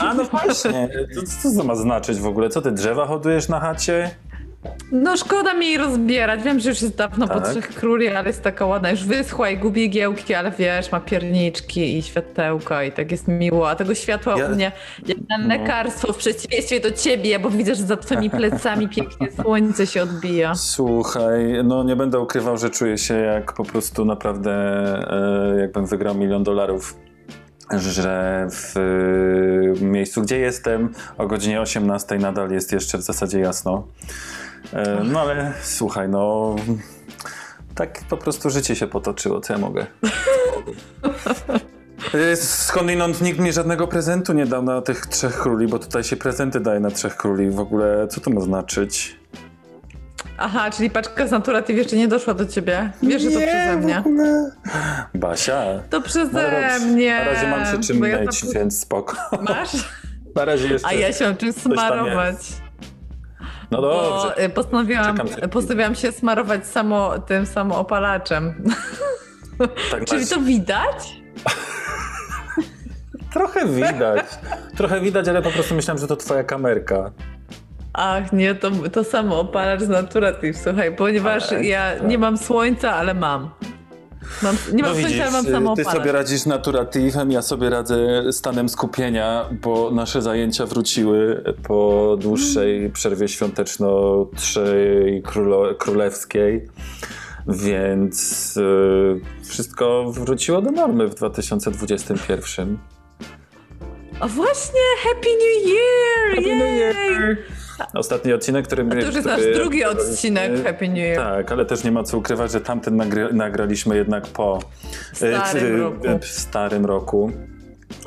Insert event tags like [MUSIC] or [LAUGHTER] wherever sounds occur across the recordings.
A no właśnie, to, co to ma znaczyć w ogóle? Co ty drzewa hodujesz na chacie? No szkoda mi jej rozbierać. Wiem, że już jest dawno po Tak. trzech króli, ale jest taka ładna. Już wyschła i gubi giełki, ale wiesz, ma pierniczki i światełka i tak jest miło. A tego światła Ja- u mnie jak na No. lekarstwo w przeciwieństwie do ciebie, bo widzę, że za twoimi plecami [LAUGHS] pięknie słońce się odbija. Słuchaj, no nie będę ukrywał, że czuję się jak po prostu naprawdę e, jakbym wygrał milion dolarów. Że w e, miejscu, gdzie jestem, o godzinie 18 nadal jest jeszcze w zasadzie jasno. E, no ale słuchaj, no tak po prostu życie się potoczyło, co ja mogę. [LAUGHS] E, Skądinąd nikt mi żadnego prezentu nie dał na tych trzech króli, bo tutaj się prezenty daje na trzech króli. W ogóle co to ma znaczyć? Aha, czyli paczka z Naturative jeszcze nie doszła do ciebie. Wiesz, że to przeze w mnie. ogóle. Basia. To przeze razie- mnie. Na razie mam się czym bo ja myć, tam- więc spoko. Masz? Na razie jeszcze. A ja się mam czym smarować. No Bo dobrze. y, postanowiłam, postanowiłam się smarować samo, tym samoopalaczem. Tak Czyli masz- to widać? [LAUGHS] Trochę widać. Trochę widać, ale po prostu myślałem, że to twoja kamerka. Ach nie, to, to samo opalacz z Naturative, słuchaj, ponieważ Ale- ja nie mam słońca, ale mam. mam nie mam No słońca, widzisz, ale mam ty samoopalacz. sobie radzisz naturative'em, ja sobie radzę stanem skupienia, bo nasze zajęcia wróciły po dłuższej przerwie świąteczno-trzej królewskiej, więc y, wszystko wróciło do normy w 2021. O właśnie, Happy New Year! Happy New Jej! Year! [LAUGHS] Ostatni odcinek, który... A to już jest nasz drugi odcinek Happy New Year. Tak, ale też nie ma co ukrywać, że tamten nagry, nagraliśmy jednak po W starym e, roku. e, w starym roku.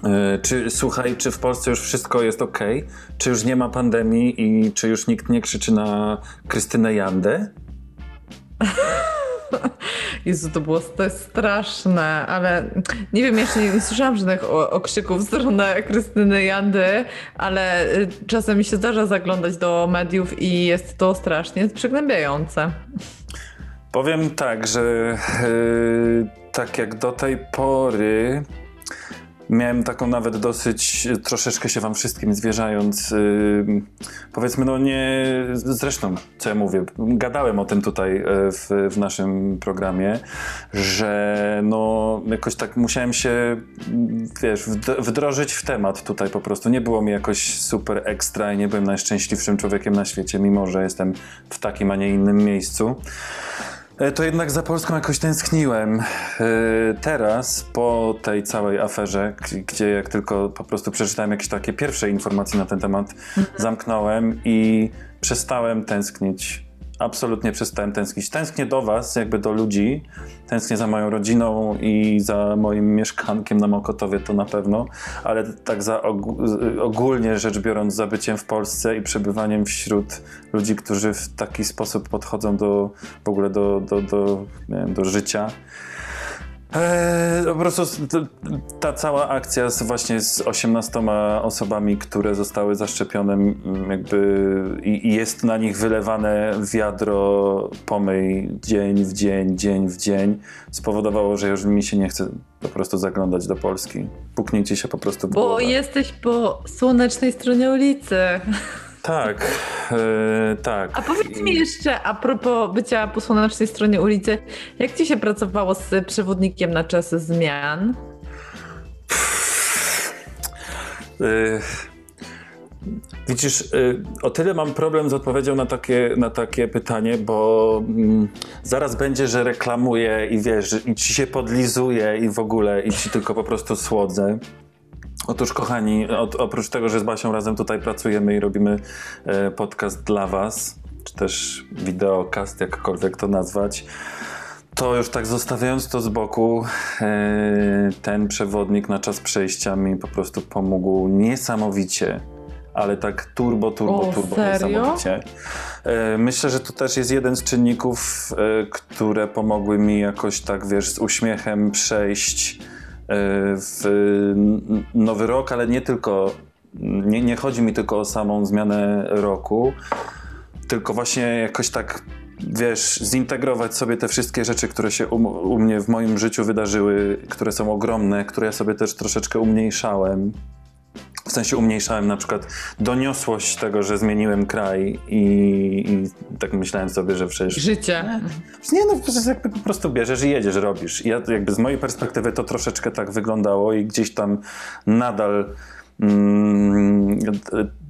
E, Czy słuchaj, czy w Polsce już wszystko jest ok? Czy już nie ma pandemii i czy już nikt nie krzyczy na Krystynę Jandę? [LAUGHS] [LAUGHS] Jezu, to było to jest straszne, ale nie wiem, jeszcze nie, słyszałam żadnych okrzyków w stronę Krystyny Jandy, ale y, czasem mi się zdarza zaglądać do mediów i jest to strasznie przygnębiające. Powiem tak, że e, tak jak do tej pory miałem taką nawet dosyć, e, troszeczkę się wam wszystkim zwierzając, e, powiedzmy no nie, zresztą co ja mówię, gadałem o tym tutaj e, w, w naszym programie, że no jakoś tak musiałem się, wiesz, wd- wdrożyć w temat tutaj po prostu. Nie było mi jakoś super ekstra i nie byłem najszczęśliwszym człowiekiem na świecie, mimo że jestem w takim, a nie innym miejscu. E, To jednak za Polską jakoś tęskniłem. E, Teraz, po tej całej aferze, gdzie jak tylko po prostu przeczytałem jakieś takie pierwsze informacje na ten temat, zamknąłem i przestałem tęsknić. Absolutnie przestałem tęsknić. Tęsknię do Was, jakby do ludzi. Tęsknię za moją rodziną i za moim mieszkankiem na Mokotowie, to na pewno, ale tak za ogólnie rzecz biorąc, za byciem w Polsce i przebywaniem wśród ludzi, którzy w taki sposób podchodzą do w ogóle do, do, do, nie wiem, do życia. Eee, po prostu ta cała akcja z, właśnie z 18 osobami, które zostały zaszczepione, jakby i, i jest na nich wylewane wiadro pomyj dzień w dzień, dzień w dzień, spowodowało, że już mi się nie chce po prostu zaglądać do Polski. Puknijcie się po prostu w Bo głowę. jesteś po słonecznej stronie ulicy. Tak, eee, tak. A powiedz mi jeszcze, a propos bycia po słonecznej stronie ulicy, jak ci się pracowało z przewodnikiem na czasy zmian? Y, Widzisz, y, o tyle mam problem z odpowiedzią na takie, na takie pytanie, bo mm, zaraz będzie, że reklamuję i wiesz, i ci się podlizuję i w ogóle, i ci tylko po prostu słodzę. Otóż, kochani, od, oprócz tego, że z Basią razem tutaj pracujemy i robimy e, podcast dla Was, czy też wideokast, jakkolwiek to nazwać, to już tak zostawiając to z boku, e, ten przewodnik na czas przejścia mi po prostu pomógł niesamowicie. Ale tak turbo, turbo, O, turbo serio? niesamowicie. E, Myślę, że to też jest jeden z czynników, e, które pomogły mi jakoś tak, wiesz, z uśmiechem przejść w nowy rok, ale nie tylko, nie, nie chodzi mi tylko o samą zmianę roku, tylko właśnie jakoś tak, wiesz, zintegrować sobie te wszystkie rzeczy, które się u, u mnie w moim życiu wydarzyły, które są ogromne, które ja sobie też troszeczkę umniejszałem. W sensie umniejszałem na przykład doniosłość tego, że zmieniłem kraj i, i tak myślałem sobie, że przecież Życie. nie no, przecież jakby po prostu bierzesz i jedziesz, robisz. I ja jakby z mojej perspektywy to troszeczkę tak wyglądało i gdzieś tam nadal mm,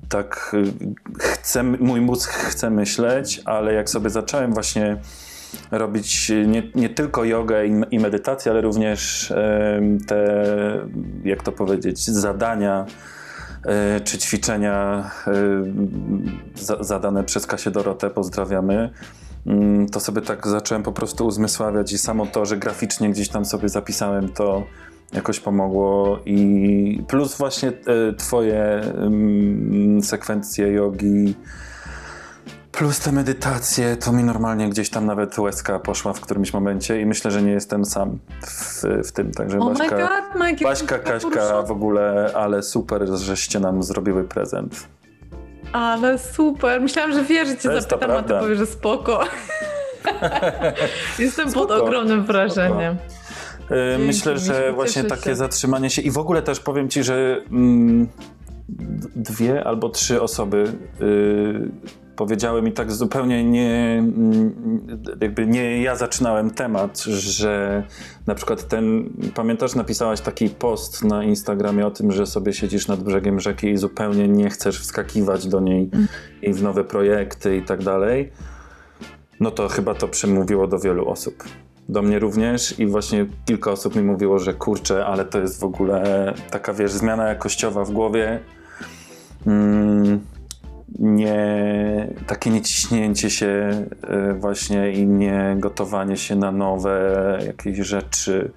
tak y, chcę, mój mózg chce myśleć, ale jak sobie zacząłem właśnie robić nie, nie tylko jogę i, i medytację, ale również em, te, jak to powiedzieć, zadania czy ćwiczenia e, za, zadane przez Kasię Dorotę, pozdrawiamy, mm, to sobie tak zacząłem po prostu uzmysławiać i samo to, że graficznie gdzieś tam sobie zapisałem to jakoś pomogło. I plus właśnie e, twoje mm, sekwencje jogi plus te medytacje, to mi normalnie gdzieś tam nawet łezka poszła w którymś momencie i myślę, że nie jestem sam w, w tym, także Oh my Baśka, god, Mike, Baśka, Kaśka w ogóle, ale super, żeście nam zrobiły prezent. Ale super. Myślałam, że wiesz, że cię To zapytam, a ty powiesz, że spoko. [LAUGHS] Jestem pod Spoko, ogromnym wrażeniem. E, Dzięki, Myślę, że właśnie takie się. zatrzymanie się i w ogóle też powiem ci, że mm, dwie albo trzy osoby y, powiedziały mi tak zupełnie nie, mm, jakby nie ja zaczynałem temat, że na przykład ten, pamiętasz, napisałaś taki post na Instagramie o tym, że sobie siedzisz nad brzegiem rzeki i zupełnie nie chcesz wskakiwać do niej i w nowe projekty i tak dalej. No to chyba to przemówiło do wielu osób. Do mnie również i właśnie kilka osób mi mówiło, że kurczę, ale to jest w ogóle taka, wiesz, zmiana jakościowa w głowie. Mm, nie, takie nieciśnięcie się e, właśnie i nie gotowanie się na nowe jakieś rzeczy.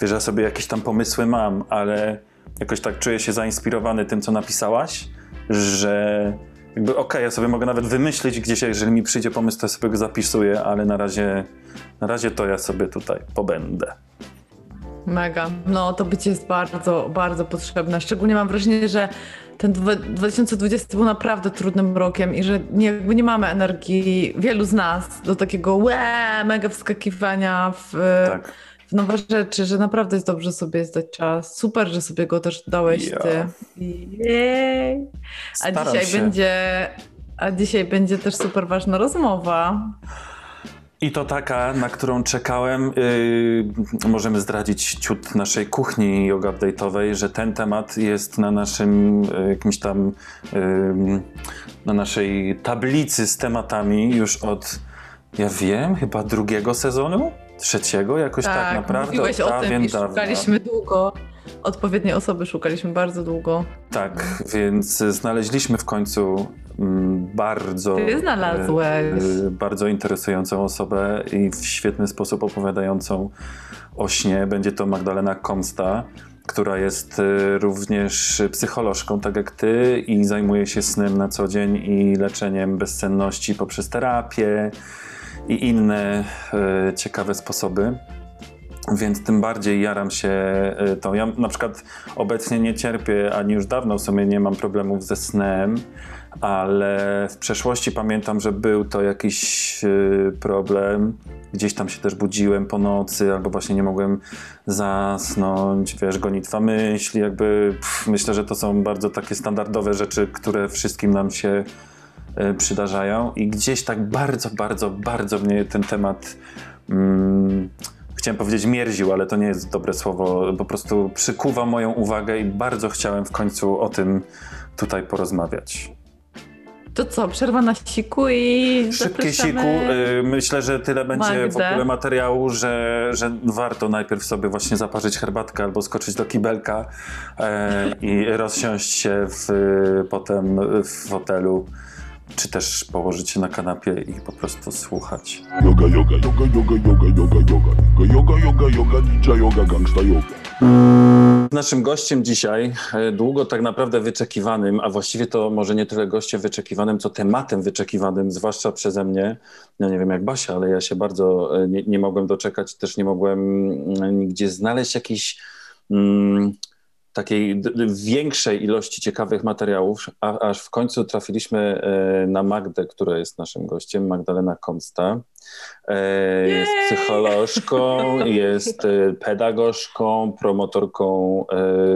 Wiesz, ja sobie jakieś tam pomysły mam, ale jakoś tak czuję się zainspirowany tym, co napisałaś, że jakby okej, ja sobie mogę nawet wymyślić gdzieś, jeżeli mi przyjdzie pomysł, to ja sobie go zapisuję, ale na razie, na razie to ja sobie tutaj pobędę. Mega. No, to bycie jest bardzo, bardzo potrzebne. Szczególnie mam wrażenie, że ten dwa- 2020 był naprawdę trudnym rokiem i że nie, jakby nie mamy energii, wielu z nas, do takiego łe, mega wskakiwania w, Tak. w nowe rzeczy, że naprawdę jest dobrze sobie zdać czas. Super, że sobie go też dałeś Ja. ty. Jej. A Staram dzisiaj się. będzie, a dzisiaj będzie też super ważna rozmowa. I to taka, na którą czekałem. Yy, możemy zdradzić ciut naszej kuchni yoga update'owej, że ten temat jest na naszym yy, jakimś tam yy, na naszej tablicy z tematami już od ja wiem, chyba drugiego sezonu? Trzeciego? Jakoś tak, naprawdę mówiłeś o tym i szukaliśmy długo. Odpowiedniej osoby szukaliśmy bardzo długo. Tak, więc znaleźliśmy w końcu mm, bardzo, Ty znalazłeś. e, e, bardzo interesującą osobę i w świetny sposób opowiadającą o śnie. Będzie to Magdalena Komsta, która jest e, również psycholożką, tak jak ty, i zajmuje się snem na co dzień i leczeniem bezsenności poprzez terapię i inne ciekawe sposoby. Więc tym bardziej jaram się y, tą. Ja na przykład obecnie nie cierpię, ani już dawno w sumie nie mam problemów ze snem, ale w przeszłości pamiętam, że był to jakiś y, problem. Gdzieś tam się też budziłem po nocy, albo właśnie nie mogłem zasnąć, wiesz, gonitwa myśli, jakby pff, myślę, że to są bardzo takie standardowe rzeczy, które wszystkim nam się y, przydarzają i gdzieś tak bardzo, bardzo, bardzo mnie ten temat mm, chciałem powiedzieć mierził, ale to nie jest dobre słowo, po prostu przykuwa moją uwagę i bardzo chciałem w końcu o tym tutaj porozmawiać. To co, przerwa na siku i Szybkie siku, y, myślę, że tyle będzie w Magdę. ogóle materiału, że, że warto najpierw sobie właśnie zaparzyć herbatkę albo skoczyć do kibelka e, i rozsiąść się w, potem w fotelu czy też położyć się na kanapie i po prostu słuchać. Yoga, yoga, yoga, yoga, yoga, yoga, yoga, yoga, yoga, yoga, ninja yoga, gangsta yoga. Naszym gościem dzisiaj, e, długo tak naprawdę wyczekiwanym, a właściwie to może nie tyle gościem wyczekiwanym, co tematem wyczekiwanym, zwłaszcza przeze mnie. No nie wiem jak Basia, ale ja się bardzo e, nie, nie mogłem doczekać, też nie mogłem mm, nigdzie znaleźć jakiejś mm, takiej większej ilości ciekawych materiałów, a, aż w końcu trafiliśmy e, na Magdę, która jest naszym gościem, Magdalena Komsta. E, jest psycholożką, [LAUGHS] jest e, pedagogzką, promotorką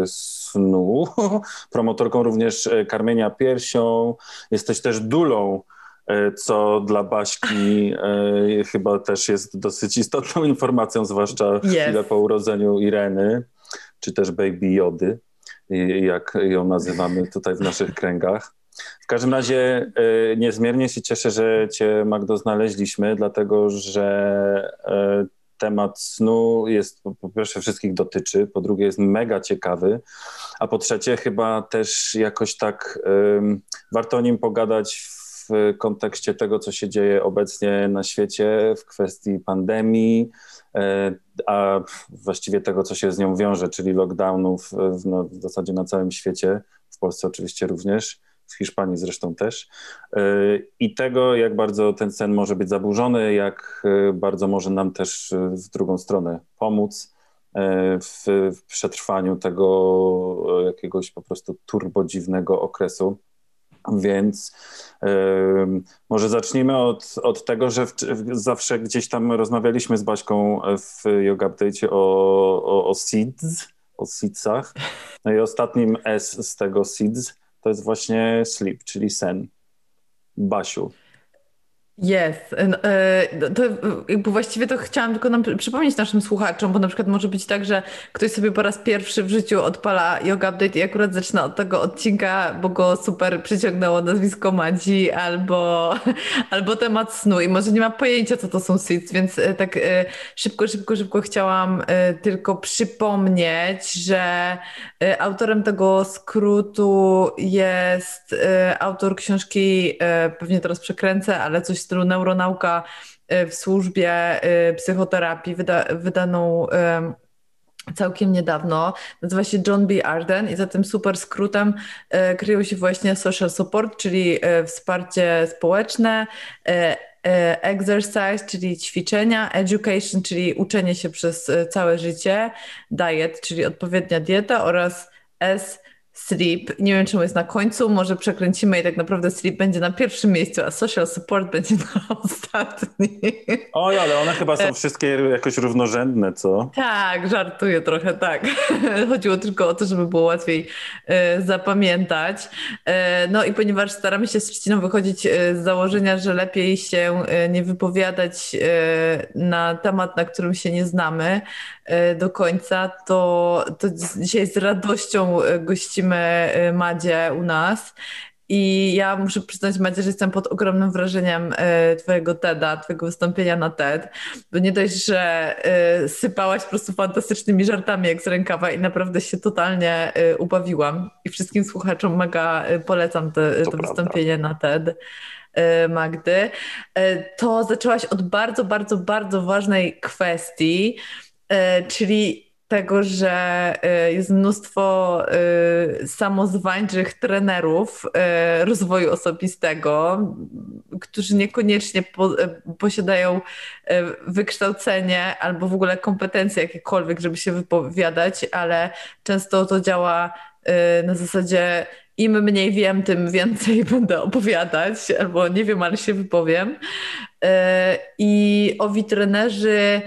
snu, [LAUGHS] promotorką również karmienia piersią. Jesteś też dulą co dla Baśki chyba też jest dosyć istotną informacją, zwłaszcza yes. chwilę po urodzeniu Ireny czy też Baby Jody, jak ją nazywamy tutaj w naszych [LAUGHS] kręgach. W każdym razie y, niezmiernie się cieszę, że Cię, Magdo, znaleźliśmy, dlatego że y, temat snu jest po pierwsze wszystkich dotyczy, po drugie jest mega ciekawy, a po trzecie chyba też jakoś tak warto o nim pogadać w kontekście tego, co się dzieje obecnie na świecie w kwestii pandemii, E, a właściwie tego, co się z nią wiąże, czyli lockdownów w, no, w zasadzie na całym świecie, w Polsce oczywiście również, w Hiszpanii zresztą też, e, i tego, jak bardzo ten sen może być zaburzony, jak e, bardzo może nam też w drugą stronę pomóc w, w przetrwaniu tego jakiegoś po prostu turbodziwnego okresu. Więc może zacznijmy od, od tego, że w, zawsze gdzieś tam rozmawialiśmy z Baśką w Yoga Update o, o, o seeds, o seedsach. No i ostatnim S z tego seeds to jest właśnie sleep, czyli sen. Basiu, jest. E, to jakby właściwie to chciałam tylko nam przypomnieć naszym słuchaczom, bo na przykład może być tak, że ktoś sobie po raz pierwszy w życiu odpala Yoga Update i akurat zaczyna od tego odcinka, bo go super przyciągnęło nazwisko Madzi albo, [LAUGHS] albo temat snu i może nie ma pojęcia, co to są SIDS, więc e, tak e, szybko, szybko, szybko chciałam tylko przypomnieć, że autorem tego skrótu jest autor książki, pewnie teraz przekręcę, ale coś stylu neuronauka y, w służbie y, psychoterapii, wyda, wydaną całkiem niedawno. Nazywa się John B. Arden i za tym super skrótem y, kryją się właśnie social support, czyli wsparcie społeczne, exercise, czyli ćwiczenia, education, czyli uczenie się przez całe życie, diet, czyli odpowiednia dieta oraz S Sleep. Nie wiem, czemu jest na końcu, może przekręcimy i tak naprawdę Sleep będzie na pierwszym miejscu, a Social Support będzie [LAUGHS] na ostatnim. Oj, ale one chyba są wszystkie jakoś równorzędne, co? Tak, żartuję trochę, tak. [LAUGHS] Chodziło tylko o to, żeby było łatwiej e, zapamiętać. E, no i ponieważ staramy się z Trzciną wychodzić e, z założenia, że lepiej się e, nie wypowiadać e, na temat, na którym się nie znamy e, do końca, to, to dzisiaj z radością gościmy gościmy y, Madzie u nas. I ja muszę przyznać, Madzie, że jestem pod ogromnym wrażeniem y, Twojego TEDa, Twojego wystąpienia na TED, bo nie dość, że y, sypałaś po prostu fantastycznymi żartami jak z rękawa i naprawdę się totalnie ubawiłam. I wszystkim słuchaczom mega polecam te, to, to wystąpienie na TED. Magdy, to zaczęłaś od bardzo, bardzo, bardzo ważnej kwestii, czyli tego, że y, jest mnóstwo y, samozwańczych trenerów y, rozwoju osobistego, którzy niekoniecznie posiadają wykształcenie albo w ogóle kompetencje jakiekolwiek, żeby się wypowiadać, ale często to działa na zasadzie im mniej wiem, tym więcej [LAUGHS] będę opowiadać, albo nie wiem, ale się wypowiem. I owi trenerzy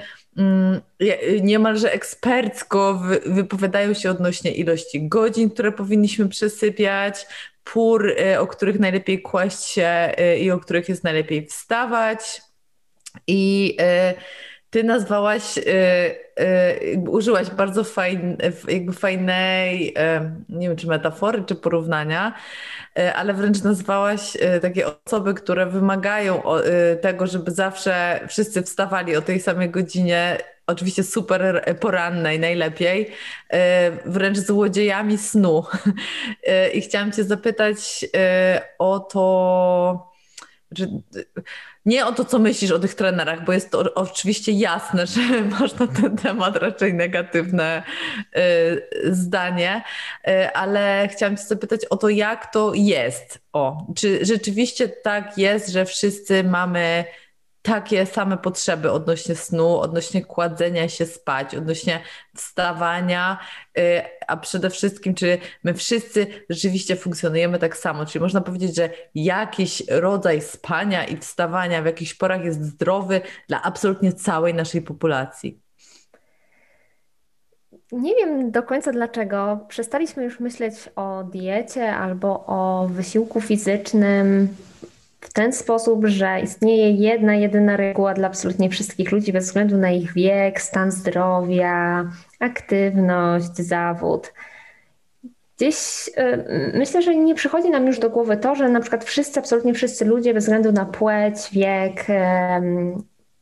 niemalże ekspercko wypowiadają się odnośnie ilości godzin, które powinniśmy przesypiać, pór, e, o których najlepiej kłaść się e, i o których jest najlepiej wstawać. I e, ty nazwałaś, użyłaś bardzo jakby fajnej, nie wiem czy metafory, czy porównania, ale wręcz nazwałaś takie osoby, które wymagają tego, żeby zawsze wszyscy wstawali o tej samej godzinie, oczywiście super porannej najlepiej, wręcz złodziejami snu. [LAUGHS] I chciałam Cię zapytać o to, nie o to, co myślisz o tych trenerach, bo jest to oczywiście jasne, że [LAUGHS] masz na ten temat raczej negatywne y, zdanie, y, ale chciałam Cię zapytać o to, jak to jest. O, czy rzeczywiście tak jest, że wszyscy mamy takie same potrzeby odnośnie snu, odnośnie kładzenia się spać, odnośnie wstawania, y, a przede wszystkim, czy my wszyscy rzeczywiście funkcjonujemy tak samo. Czyli można powiedzieć, że jakiś rodzaj spania i wstawania w jakichś porach jest zdrowy dla absolutnie całej naszej populacji. Nie wiem do końca dlaczego. Przestaliśmy już myśleć o diecie albo o wysiłku fizycznym w ten sposób, że istnieje jedna, jedyna reguła dla absolutnie wszystkich ludzi bez względu na ich wiek, stan zdrowia, aktywność, zawód. Gdzieś y, myślę, że nie przychodzi nam już do głowy to, że na przykład wszyscy, absolutnie wszyscy ludzie bez względu na płeć, wiek,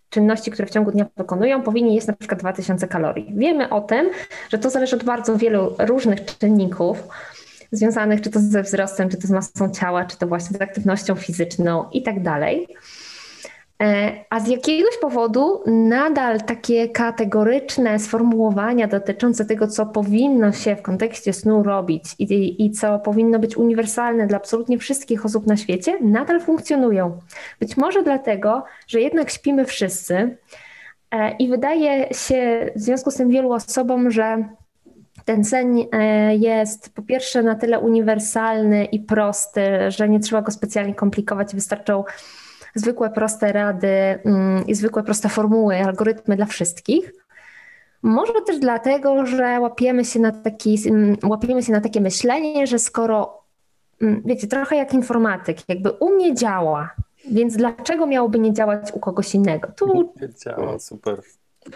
czynności, które w ciągu dnia wykonują, powinni jeść na przykład 2000 kalorii. Wiemy o tym, że to zależy od bardzo wielu różnych czynników związanych czy to ze wzrostem, czy to z masą ciała, czy to właśnie z aktywnością fizyczną i tak dalej. E, a z jakiegoś powodu nadal takie kategoryczne sformułowania dotyczące tego, co powinno się w kontekście snu robić i, i, co powinno być uniwersalne dla absolutnie wszystkich osób na świecie, nadal funkcjonują. Być może dlatego, że jednak śpimy wszyscy e, i wydaje się w związku z tym wielu osobom, że ten sen e, jest po pierwsze na tyle uniwersalny i prosty, że nie trzeba go specjalnie komplikować, wystarczą zwykłe proste rady mm, i zwykłe proste formuły, algorytmy dla wszystkich. Może też dlatego, że łapiemy się na, taki, mm, łapiemy się na takie myślenie, że skoro, mm, wiecie, trochę jak informatyk, jakby u mnie działa, więc dlaczego miałoby nie działać u kogoś innego? Tu działa, super.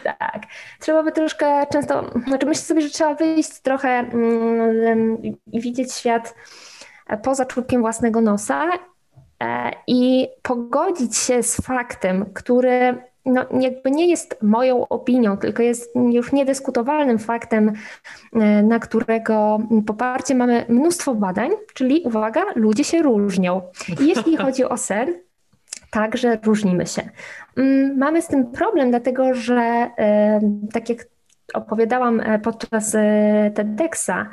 Tak. Trzeba by troszkę często, znaczy myślę sobie, że trzeba wyjść trochę mm, i widzieć świat poza czubkiem własnego nosa e, i pogodzić się z faktem, który no, jakby nie jest moją opinią, tylko jest już niedyskutowalnym faktem, e, na którego poparcie mamy mnóstwo badań, czyli uwaga, ludzie się różnią. I jeśli [LAUGHS] chodzi o sen, także różnimy się. Mm, mamy z tym problem, dlatego że tak jak opowiadałam e, podczas e, TEDxa,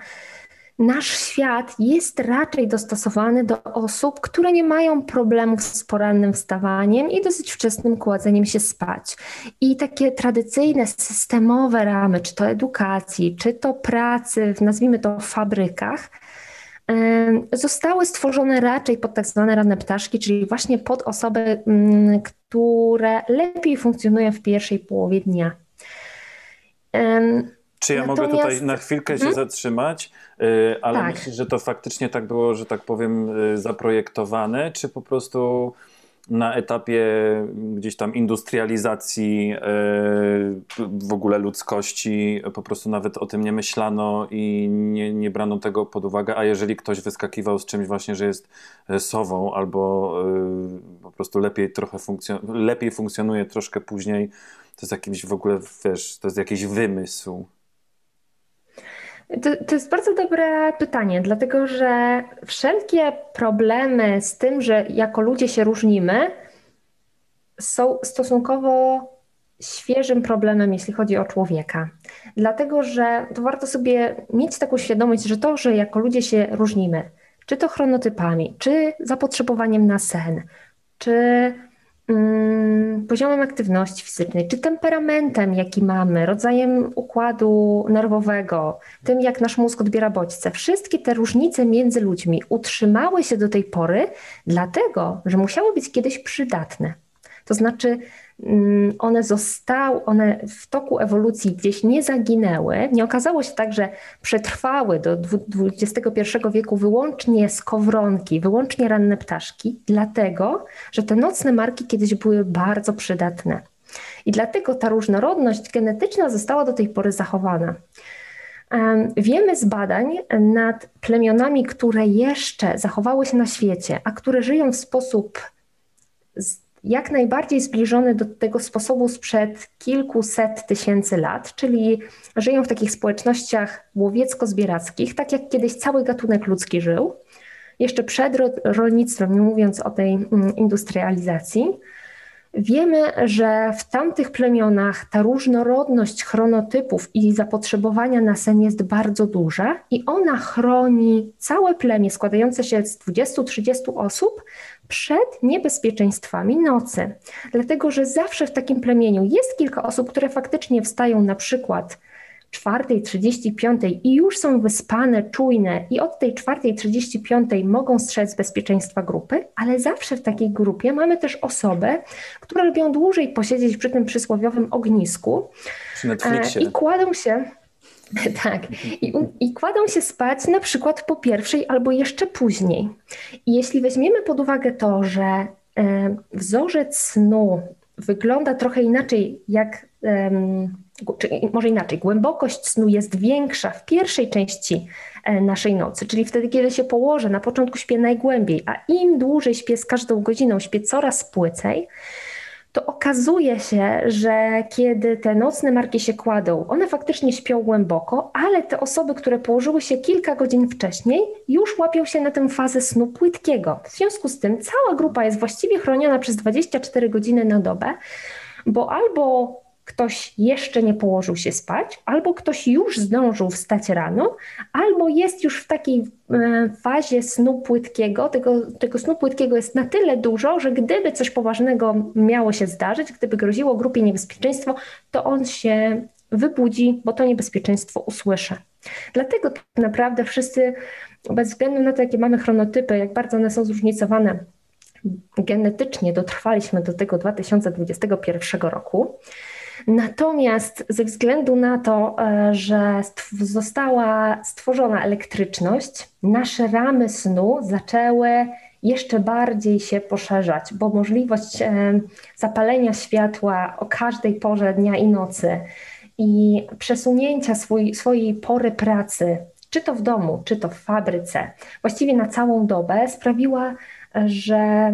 nasz świat jest raczej dostosowany do osób, które nie mają problemów z porannym wstawaniem i dosyć wczesnym kładzeniem się spać. I takie tradycyjne, systemowe ramy, czy to edukacji, czy to pracy, nazwijmy to w fabrykach, zostały stworzone raczej pod tak zwane ranne ptaszki, czyli właśnie pod osoby, mm, które lepiej funkcjonują w pierwszej połowie dnia. Czy ja Natomiast... mogę tutaj na chwilkę się hmm? zatrzymać? Y, ale tak. myślisz, że to faktycznie tak było, że tak powiem, y, zaprojektowane, czy po prostu na etapie gdzieś tam industrializacji e, w ogóle ludzkości po prostu nawet o tym nie myślano i nie, nie brano tego pod uwagę, a jeżeli ktoś wyskakiwał z czymś właśnie, że jest sową albo e, po prostu lepiej trochę funkcjon lepiej funkcjonuje troszkę później, to jest jakiś w ogóle, wiesz, to jest jakiś wymysł. To, to, jest bardzo dobre pytanie, dlatego że wszelkie problemy z tym, że jako ludzie się różnimy, są stosunkowo świeżym problemem, jeśli chodzi o człowieka. Dlatego, że to warto sobie mieć taką świadomość, że to, że jako ludzie się różnimy, czy to chronotypami, czy zapotrzebowaniem na sen, czy poziomem aktywności fizycznej, czy temperamentem, jaki mamy, rodzajem układu nerwowego, tym, jak nasz mózg odbiera bodźce. Wszystkie te różnice między ludźmi utrzymały się do tej pory, dlatego, że musiały być kiedyś przydatne. To znaczy, Mm, one zostały, one w toku ewolucji gdzieś nie zaginęły. Nie okazało się tak, że przetrwały do XXI wieku wyłącznie skowronki, wyłącznie ranne ptaszki, dlatego, że te nocne marki kiedyś były bardzo przydatne. I dlatego ta różnorodność genetyczna została do tej pory zachowana. Wiemy z badań nad plemionami, które jeszcze zachowały się na świecie, a które żyją w sposób jak najbardziej zbliżony do tego sposobu sprzed kilkuset tysięcy lat, czyli żyją w takich społecznościach łowiecko-zbierackich, tak jak kiedyś cały gatunek ludzki żył. jeszcze przed rolnictwem, nie mówiąc o tej mm, industrializacji, Wiemy, że w tamtych plemionach ta różnorodność chronotypów i zapotrzebowania na sen jest bardzo duża i ona chroni całe plemię składające się z 20-30 osób przed niebezpieczeństwami nocy. Dlatego, że zawsze w takim plemieniu jest kilka osób, które faktycznie wstają na przykład 4.35 i już są wyspane, czujne i od tej 4.35 mogą strzec bezpieczeństwa grupy, ale zawsze w takiej grupie mamy też osobę, które lubią dłużej posiedzieć przy tym przysłowiowym ognisku Netflixie. i kładą się [LAUGHS] tak. I, I, kładą się spać na przykład po pierwszej albo jeszcze później. I jeśli weźmiemy pod uwagę to, że e, wzorzec snu wygląda trochę inaczej, jak czy może inaczej, głębokość snu jest większa w pierwszej części e, naszej nocy, czyli wtedy, kiedy się położę, na początku śpię najgłębiej, a im dłużej śpię z każdą godziną, śpię coraz płycej, to okazuje się, że kiedy te nocne marki się kładą, one faktycznie śpią głęboko, ale te osoby, które położyły się kilka godzin wcześniej, już łapią się na tę fazę snu płytkiego. W związku z tym cała grupa jest właściwie chroniona przez 24 godziny na dobę, bo albo ktoś jeszcze nie położył się spać, albo ktoś już zdążył wstać rano, albo jest już w takiej e, fazie snu płytkiego. Tego, tego snu płytkiego jest na tyle dużo, że gdyby coś poważnego miało się zdarzyć, gdyby groziło grupie niebezpieczeństwo, to on się wybudzi, bo to niebezpieczeństwo usłyszy. Dlatego tak naprawdę wszyscy, bez względu na to, jakie mamy chronotypy, jak bardzo one są zróżnicowane, genetycznie dotrwaliśmy do tego 2021 roku. Natomiast ze względu na to, e, że została stworzona elektryczność, nasze ramy snu zaczęły jeszcze bardziej się poszerzać, bo możliwość e, zapalenia światła o każdej porze dnia i nocy i przesunięcia swój, swojej pory pracy, czy to w domu, czy to w fabryce, właściwie na całą dobę, sprawiła, że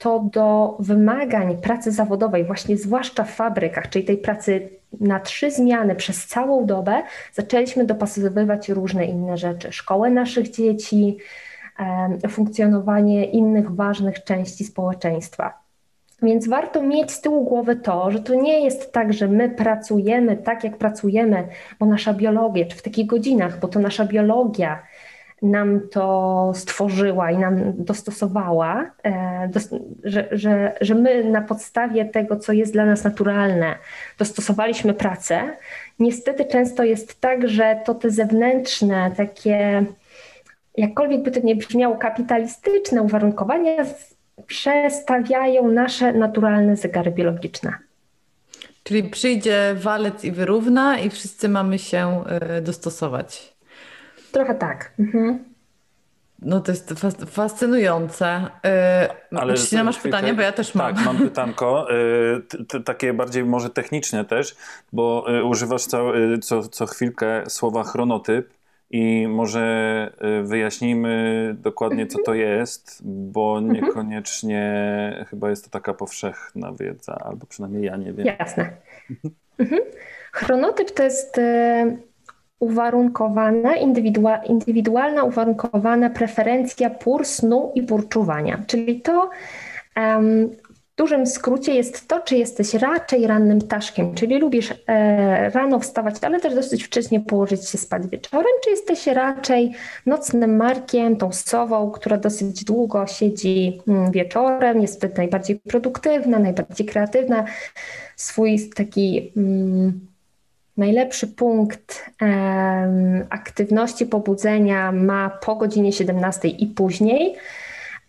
to do wymagań pracy zawodowej, właśnie zwłaszcza w fabrykach, czyli tej pracy na trzy zmiany przez całą dobę, zaczęliśmy dopasowywać różne inne rzeczy. Szkołę naszych dzieci, funkcjonowanie innych ważnych części społeczeństwa. Więc warto mieć z tyłu głowy to, że to nie jest tak, że my pracujemy tak, jak pracujemy, bo nasza biologia, czy w takich godzinach, bo to nasza biologia nam to stworzyła i nam dostosowała, e, że, że, że my na podstawie tego, co jest dla nas naturalne, dostosowaliśmy pracę. Niestety często jest tak, że to te zewnętrzne, takie, jakkolwiek by to nie brzmiało, kapitalistyczne uwarunkowania przestawiają nasze naturalne zegary biologiczne. Czyli przyjdzie walec i wyrówna, i wszyscy mamy się e, dostosować. Trochę tak. Mhm. No to jest fascynujące. Yy, Ale Jeśli masz pytanie, bo ja też mam. Tak, mam pytanko, yy, takie bardziej może techniczne też, bo yy, używasz co, y, co, co chwilkę słowa chronotyp i może y, wyjaśnijmy dokładnie, co to jest, bo mhm. niekoniecznie chyba jest to taka powszechna wiedza, albo przynajmniej ja nie wiem. Jasne. Mhm. Chronotyp to jest uwarunkowana, indywidualna uwarunkowana preferencja pór snu i pór czuwania. Czyli to um, w dużym skrócie jest to, czy jesteś raczej rannym ptaszkiem, czyli lubisz e, rano wstawać, ale też dosyć wcześnie położyć się spać wieczorem, czy jesteś raczej nocnym markiem, tą sową, która dosyć długo siedzi mm, wieczorem, jest wtedy najbardziej produktywna, najbardziej kreatywna, swój taki... Mm, Najlepszy punkt um, aktywności pobudzenia ma po godzinie 17 i później,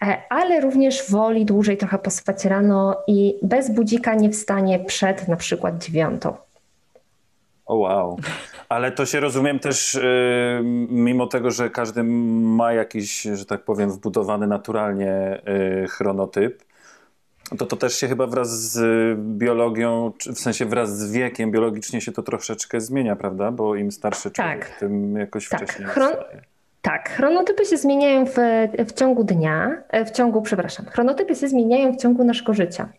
e, ale również woli dłużej trochę pospać rano i bez budzika nie wstanie przed na przykład dziewiątą. O wow. Ale to się rozumiem też, yy, mimo tego, że każdy ma jakiś, że tak powiem, wbudowany naturalnie yy, chronotyp, to to też się chyba wraz z biologią, w sensie wraz z wiekiem biologicznie się to troszeczkę zmienia, prawda? Bo im starszy człowiek, tak. tym jakoś tak. wcześniej Chron Tak, chronotypy się zmieniają w, w ciągu dnia, e, w ciągu, przepraszam, chronotypy się zmieniają w ciągu naszego życia.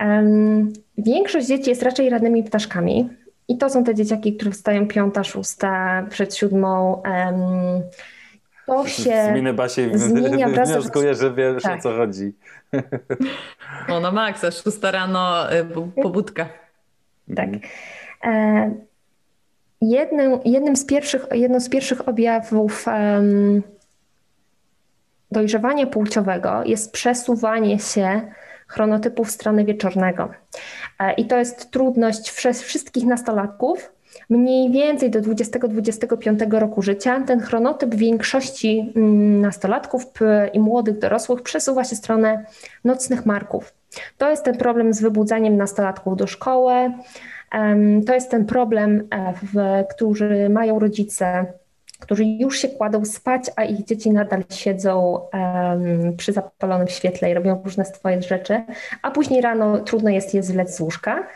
Um, większość dzieci jest raczej rannymi ptaszkami i to są te dzieciaki, które wstają piąta, szósta, przed siódmą um, to się Z miny Basiej zmienia [LAUGHS] wraz wnioskuję, że wiesz Tak. o co chodzi. No na maksa, 6 rano, y, po- pobudka. Tak. E, jednym, jednym z pierwszych, jedną z pierwszych objawów em, dojrzewania płciowego jest przesuwanie się chronotypu w stronę wieczornego. E, I to jest trudność wszystkich nastolatków. Mniej więcej do 20-25 roku życia ten chronotyp większości mm, nastolatków i młodych dorosłych przesuwa się w stronę nocnych marków. To jest ten problem z wybudzaniem nastolatków do szkoły. To jest ten problem, e, w, który mają rodzice, którzy już się kładą spać, a ich dzieci nadal siedzą em, przy zapalonym świetle i robią różne swoje rzeczy, a później rano trudno jest je zlec z łóżka.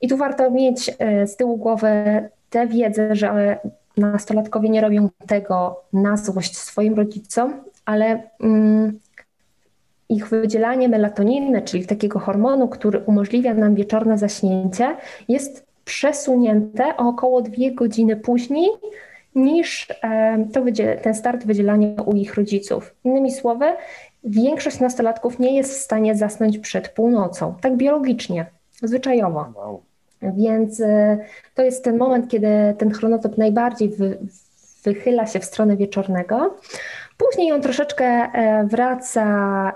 I tu warto mieć e, z tyłu głowy tę wiedzę, że nastolatkowie nie robią tego na złość swoim rodzicom, ale mm, ich wydzielanie melatoniny, czyli takiego hormonu, który umożliwia nam wieczorne zaśnięcie, jest przesunięte o około dwie godziny później niż e, to ten start wydzielania u ich rodziców. Innymi słowy, większość nastolatków nie jest w stanie zasnąć przed północą, tak biologicznie, zwyczajowo. Wow. Więc e, to jest ten moment, kiedy ten chronotyp najbardziej wy, wychyla się w stronę wieczornego. Później on troszeczkę e, wraca,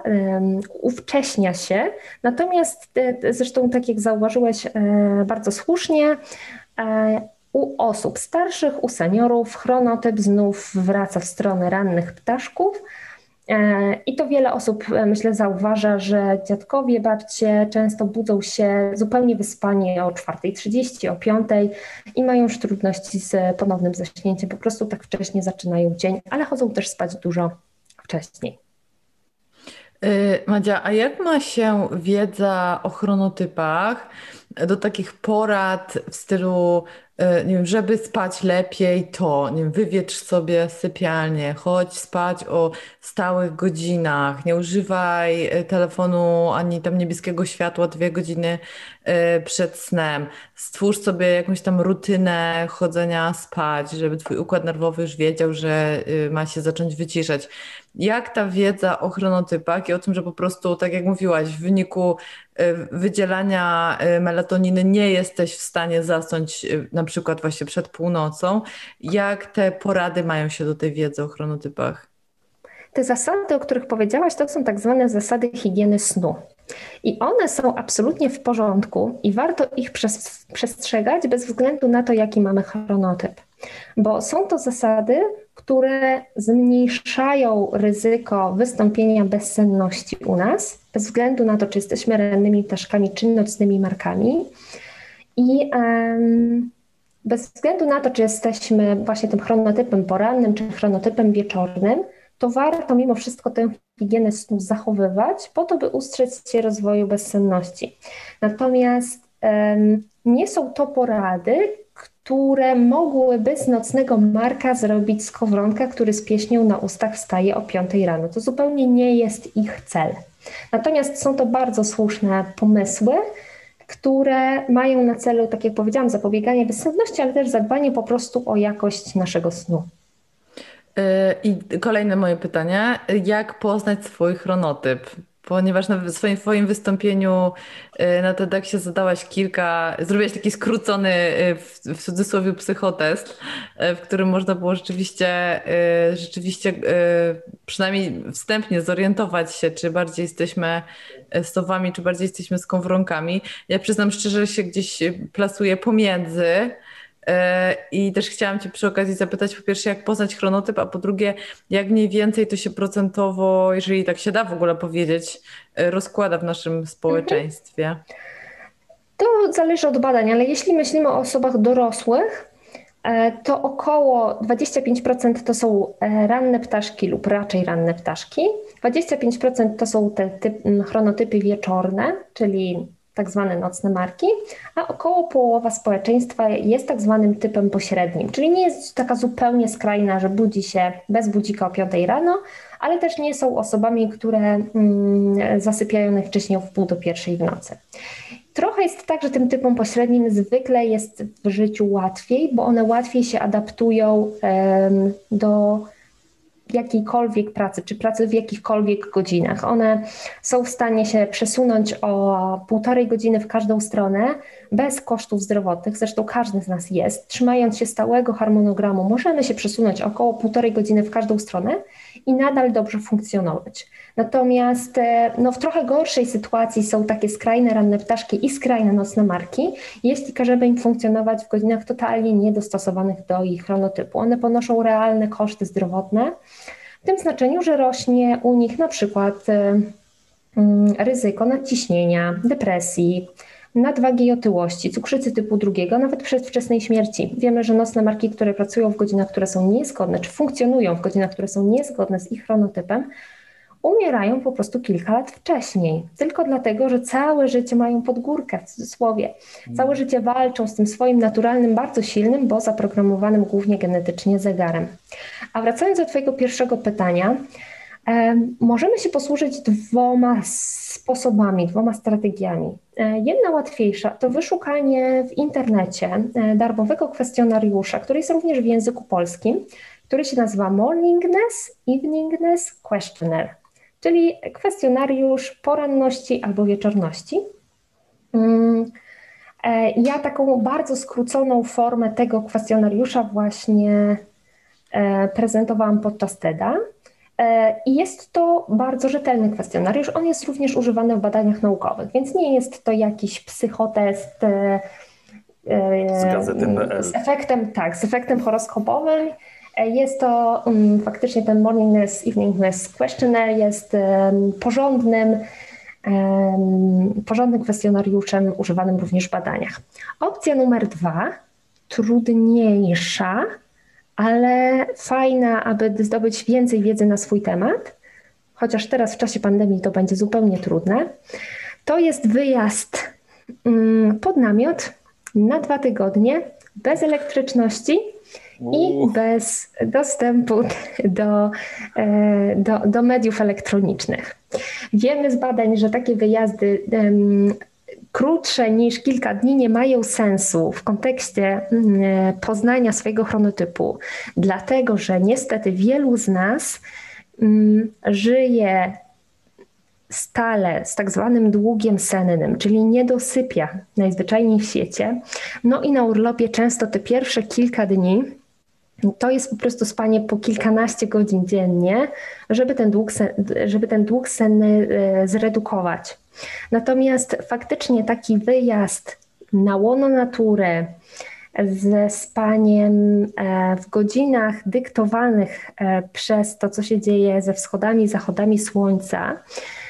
uwcześnia się. Natomiast e, zresztą, tak jak zauważyłeś bardzo słusznie, u osób starszych, u seniorów chronotyp znów wraca w stronę rannych ptaszków. E, I to wiele osób, e, myślę, zauważa, że dziadkowie, babcie często budzą się zupełnie wyspani o 4.30, o 5.00 i mają już trudności z ponownym zaśnięciem. Po prostu tak wcześnie zaczynają dzień, ale chodzą też spać dużo wcześniej. Y, Madzia, a jak ma się wiedza o chronotypach do takich porad w stylu, nie wiem, żeby spać lepiej, to nie wiem, wywiecz sobie sypialnię, chodź spać o stałych godzinach, nie używaj y, telefonu ani tam niebieskiego światła dwie godziny y, przed snem. Stwórz sobie jakąś tam rutynę chodzenia spać, żeby twój układ nerwowy już wiedział, że ma się zacząć wyciszać. Jak ta wiedza o chronotypach i o tym, że po prostu, tak jak mówiłaś, w wyniku y, wydzielania y, melatoniny nie jesteś w stanie zasnąć y, na przykład właśnie przed północą, jak te porady mają się do tej wiedzy o chronotypach? Te zasady, o których powiedziałaś, to są tak zwane zasady higieny snu. I one są absolutnie w porządku i warto ich przes- przestrzegać bez względu na to, jaki mamy chronotyp. Bo są to zasady, które zmniejszają ryzyko wystąpienia bezsenności u nas, bez względu na to, czy jesteśmy rannymi ptaszkami, czy nocnymi markami. I em, bez względu na to, czy jesteśmy właśnie tym chronotypem porannym, czy chronotypem wieczornym, to warto mimo wszystko tę higienę snu zachowywać, po to, by ustrzec się rozwoju bezsenności. Natomiast em, nie są to porady, które mogłyby z nocnego marka zrobić skowronka, który z pieśnią na ustach wstaje o 5 rano. To zupełnie nie jest ich cel. Natomiast są to bardzo słuszne pomysły, które mają na celu, tak jak powiedziałam, zapobieganie bezsenności, ale też zadbanie po prostu o jakość naszego snu. Y, I kolejne moje pytanie. Jak poznać swój chronotyp? Ponieważ na swoim, swoim wystąpieniu y, na TEDxie zadałaś kilka, zrobiłaś taki skrócony y, w, w cudzysłowie psychotest, y, w którym można było rzeczywiście, rzeczywiście przynajmniej wstępnie zorientować się, czy bardziej jesteśmy sowami, czy bardziej jesteśmy skowronkami. Ja przyznam szczerze, że się gdzieś plasuję pomiędzy. I też chciałam Cię przy okazji zapytać, po pierwsze, jak poznać chronotyp, a po drugie, jak mniej więcej to się procentowo, jeżeli tak się da w ogóle powiedzieć, e, rozkłada w naszym społeczeństwie. To zależy od badań, ale jeśli myślimy o osobach dorosłych, e, to około 25% to są e, ranne ptaszki lub raczej ranne ptaszki. 25% to są te typ, chronotypy wieczorne, czyli tak zwane nocne marki, a około połowa społeczeństwa jest tak zwanym typem pośrednim, czyli nie jest taka zupełnie skrajna, że budzi się bez budzika o 5 rano, ale też nie są osobami, które mm, zasypiają najwcześniej o wpół do pierwszej w nocy. Trochę jest tak, że tym typom pośrednim zwykle jest w życiu łatwiej, bo one łatwiej się adaptują do jakiejkolwiek pracy, czy pracy w jakichkolwiek godzinach. One są w stanie się przesunąć o półtorej godziny w każdą stronę bez kosztów zdrowotnych, zresztą każdy z nas jest. Trzymając się stałego harmonogramu, możemy się przesunąć około półtorej godziny w każdą stronę i nadal dobrze funkcjonować. Natomiast e, no, w trochę gorszej sytuacji są takie skrajne ranne ptaszki i skrajne nocne marki, jeśli każemy im funkcjonować w godzinach totalnie niedostosowanych do ich chronotypu. One ponoszą realne koszty zdrowotne, w tym znaczeniu, że rośnie u nich na przykład e, mm, ryzyko nadciśnienia, depresji, nadwagi i otyłości, cukrzycy typu drugiego, nawet przedwczesnej śmierci. Wiemy, że nocne marki, które pracują w godzinach, które są niezgodne, czy funkcjonują w godzinach, które są niezgodne z ich chronotypem, umierają po prostu kilka lat wcześniej. Tylko dlatego, że całe życie mają podgórkę w cudzysłowie. Całe życie walczą z tym swoim naturalnym, bardzo silnym, bo zaprogramowanym głównie genetycznie zegarem. A wracając do Twojego pierwszego pytania, e, możemy się posłużyć dwoma sposobami, dwoma strategiami. E, jedna łatwiejsza to wyszukanie w internecie e, darmowego kwestionariusza, który jest również w języku polskim, który się nazywa Morningness Eveningness Questionnaire czyli kwestionariusz poranności albo wieczorności. Mm, e, ja taką bardzo skróconą formę tego kwestionariusza właśnie prezentowałam podczas TEDa. E, I jest to bardzo rzetelny kwestionariusz. On jest również używany w badaniach naukowych, więc nie jest to jakiś psychotest z gazety.pl. Z efektem, tak, z efektem horoskopowym jest to um, faktycznie ten Morningness, Eveningness Questionnaire jest um, porządnym, um, porządnym kwestionariuszem używanym również w badaniach. Opcja numer dwa, trudniejsza, ale fajna, aby zdobyć więcej wiedzy na swój temat, chociaż teraz w czasie pandemii to będzie zupełnie trudne, to jest wyjazd mm, pod namiot na dwa tygodnie bez elektryczności i bez dostępu [LAUGHS] do, e, do, do mediów elektronicznych. Wiemy z badań, że takie wyjazdy krótsze niż kilka dni nie mają sensu w kontekście mm, poznania swojego chronotypu, dlatego że niestety wielu z nas um, żyje stale z tak zwanym długiem sennym, czyli nie dosypia najzwyczajniej w świecie. No i na urlopie często te pierwsze kilka dni to jest po prostu spanie po kilkanaście godzin dziennie, żeby ten dług, sen, żeby ten dług senny e, zredukować. Natomiast faktycznie taki wyjazd na łono natury ze spaniem e, w godzinach dyktowanych e, przez to, co się dzieje ze wschodami zachodami słońca,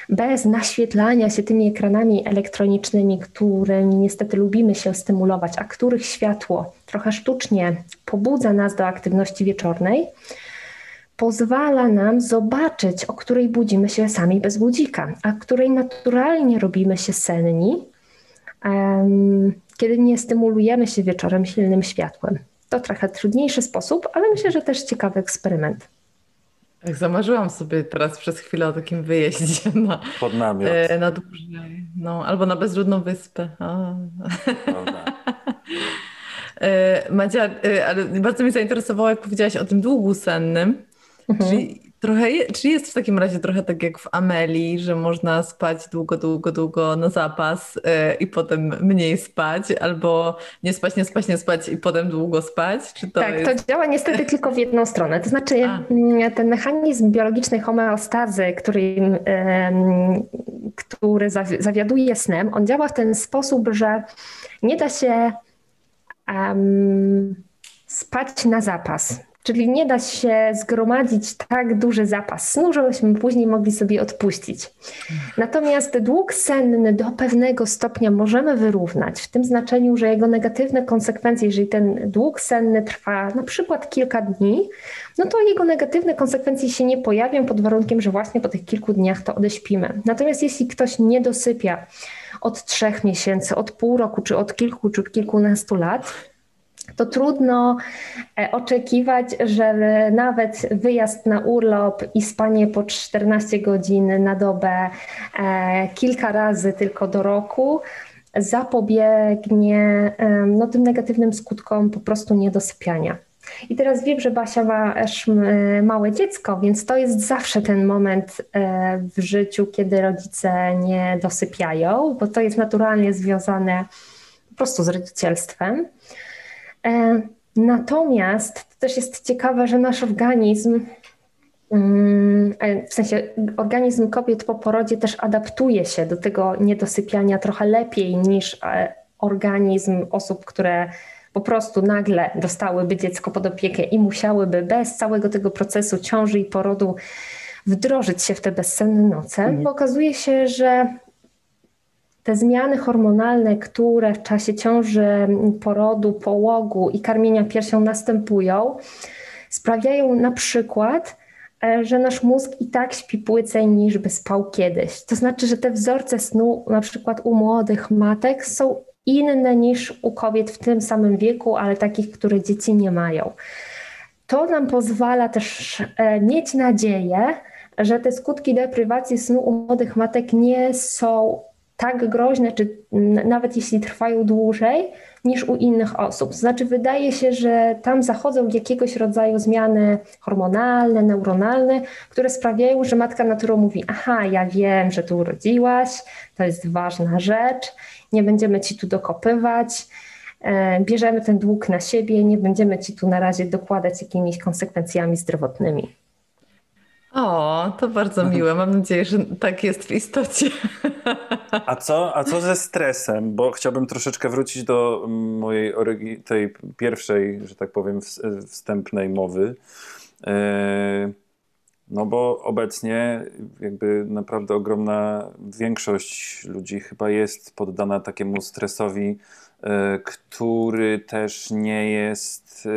bez naświetlania się tymi ekranami elektronicznymi, którymi niestety lubimy się stymulować, a których światło trochę sztucznie pobudza nas do aktywności wieczornej, pozwala nam zobaczyć, o której budzimy się sami bez budzika, a której naturalnie robimy się senni, kiedy nie stymulujemy się wieczorem silnym światłem. To trochę trudniejszy sposób, ale myślę, że też ciekawy eksperyment. Tak, zamarzyłam sobie teraz przez chwilę o takim wyjeździe [LAUGHS] na, Pod namiot. E, na dłużej, no, albo na bezludną wyspę. e, Madzia, e, ale bardzo mnie zainteresowało, jak powiedziałaś o tym długu sennym. Mhm. Czyli Trochę, czy jest w takim razie trochę tak jak w Amelii, że można spać długo, długo, długo na zapas yy, i potem mniej spać, albo nie spać, nie spać, nie spać i potem długo spać? Czy to tak, jest... to działa niestety [LAUGHS] tylko w jedną stronę. To znaczy A. Mm, ten mechanizm biologicznej homeostazy, który, yy, który zawiaduje snem, on działa w ten sposób, że nie da się um, spać na zapas. Czyli nie da się zgromadzić tak duży zapas snu, żebyśmy później mogli sobie odpuścić. Natomiast dług senny do pewnego stopnia możemy wyrównać, w tym znaczeniu, że jego negatywne konsekwencje, jeżeli ten dług senny trwa na przykład kilka dni, no to jego negatywne konsekwencje się nie pojawią pod warunkiem, że właśnie po tych kilku dniach to odeśpimy. Natomiast jeśli ktoś nie dosypia od trzech miesięcy, od pół roku, czy od kilku, czy kilkunastu lat, to trudno e, oczekiwać, że nawet wyjazd na urlop i spanie po 14 godzin na dobę e, kilka razy tylko do roku zapobiegnie no, tym negatywnym skutkom po prostu niedosypiania. I teraz wiem, że Basia ma małe dziecko, więc to jest zawsze ten moment e, w życiu, kiedy rodzice nie dosypiają, bo to jest naturalnie związane po prostu z rodzicielstwem. E, natomiast to też jest ciekawe, że nasz organizm, mm, e, w sensie organizm kobiet po porodzie też adaptuje się do tego niedosypiania trochę lepiej niż organizm osób, które po prostu nagle dostałyby dziecko pod opiekę i musiałyby bez całego tego procesu ciąży i porodu wdrożyć się w te bezsenne noce, mhm. bo okazuje się, że te zmiany hormonalne, które w czasie ciąży, porodu, połogu i karmienia piersią następują, sprawiają na przykład, e, że nasz mózg i tak śpi płycej niż by spał kiedyś. To znaczy, że te wzorce snu, na przykład u młodych matek, są inne niż u kobiet w tym samym wieku, ale takich, które dzieci nie mają. To nam pozwala też e, mieć nadzieję, że te skutki deprywacji snu u młodych matek nie są tak groźne, czy nawet jeśli trwają dłużej, niż u innych osób. Znaczy, wydaje się, że tam zachodzą jakiegoś rodzaju zmiany hormonalne, neuronalne, które sprawiają, że matka naturą mówi: Aha, ja wiem, że tu urodziłaś, to jest ważna rzecz nie będziemy ci tu dokopywać, e, bierzemy ten dług na siebie, nie będziemy ci tu na razie dokładać jakimiś konsekwencjami zdrowotnymi. O, to bardzo mhm. miłe. Mam nadzieję, że tak jest w istocie. A co, a co ze stresem? Bo chciałbym troszeczkę wrócić do mojej tej pierwszej, że tak powiem, wstępnej mowy. E, no bo obecnie jakby naprawdę ogromna większość ludzi chyba jest poddana takiemu stresowi, e, który też nie jest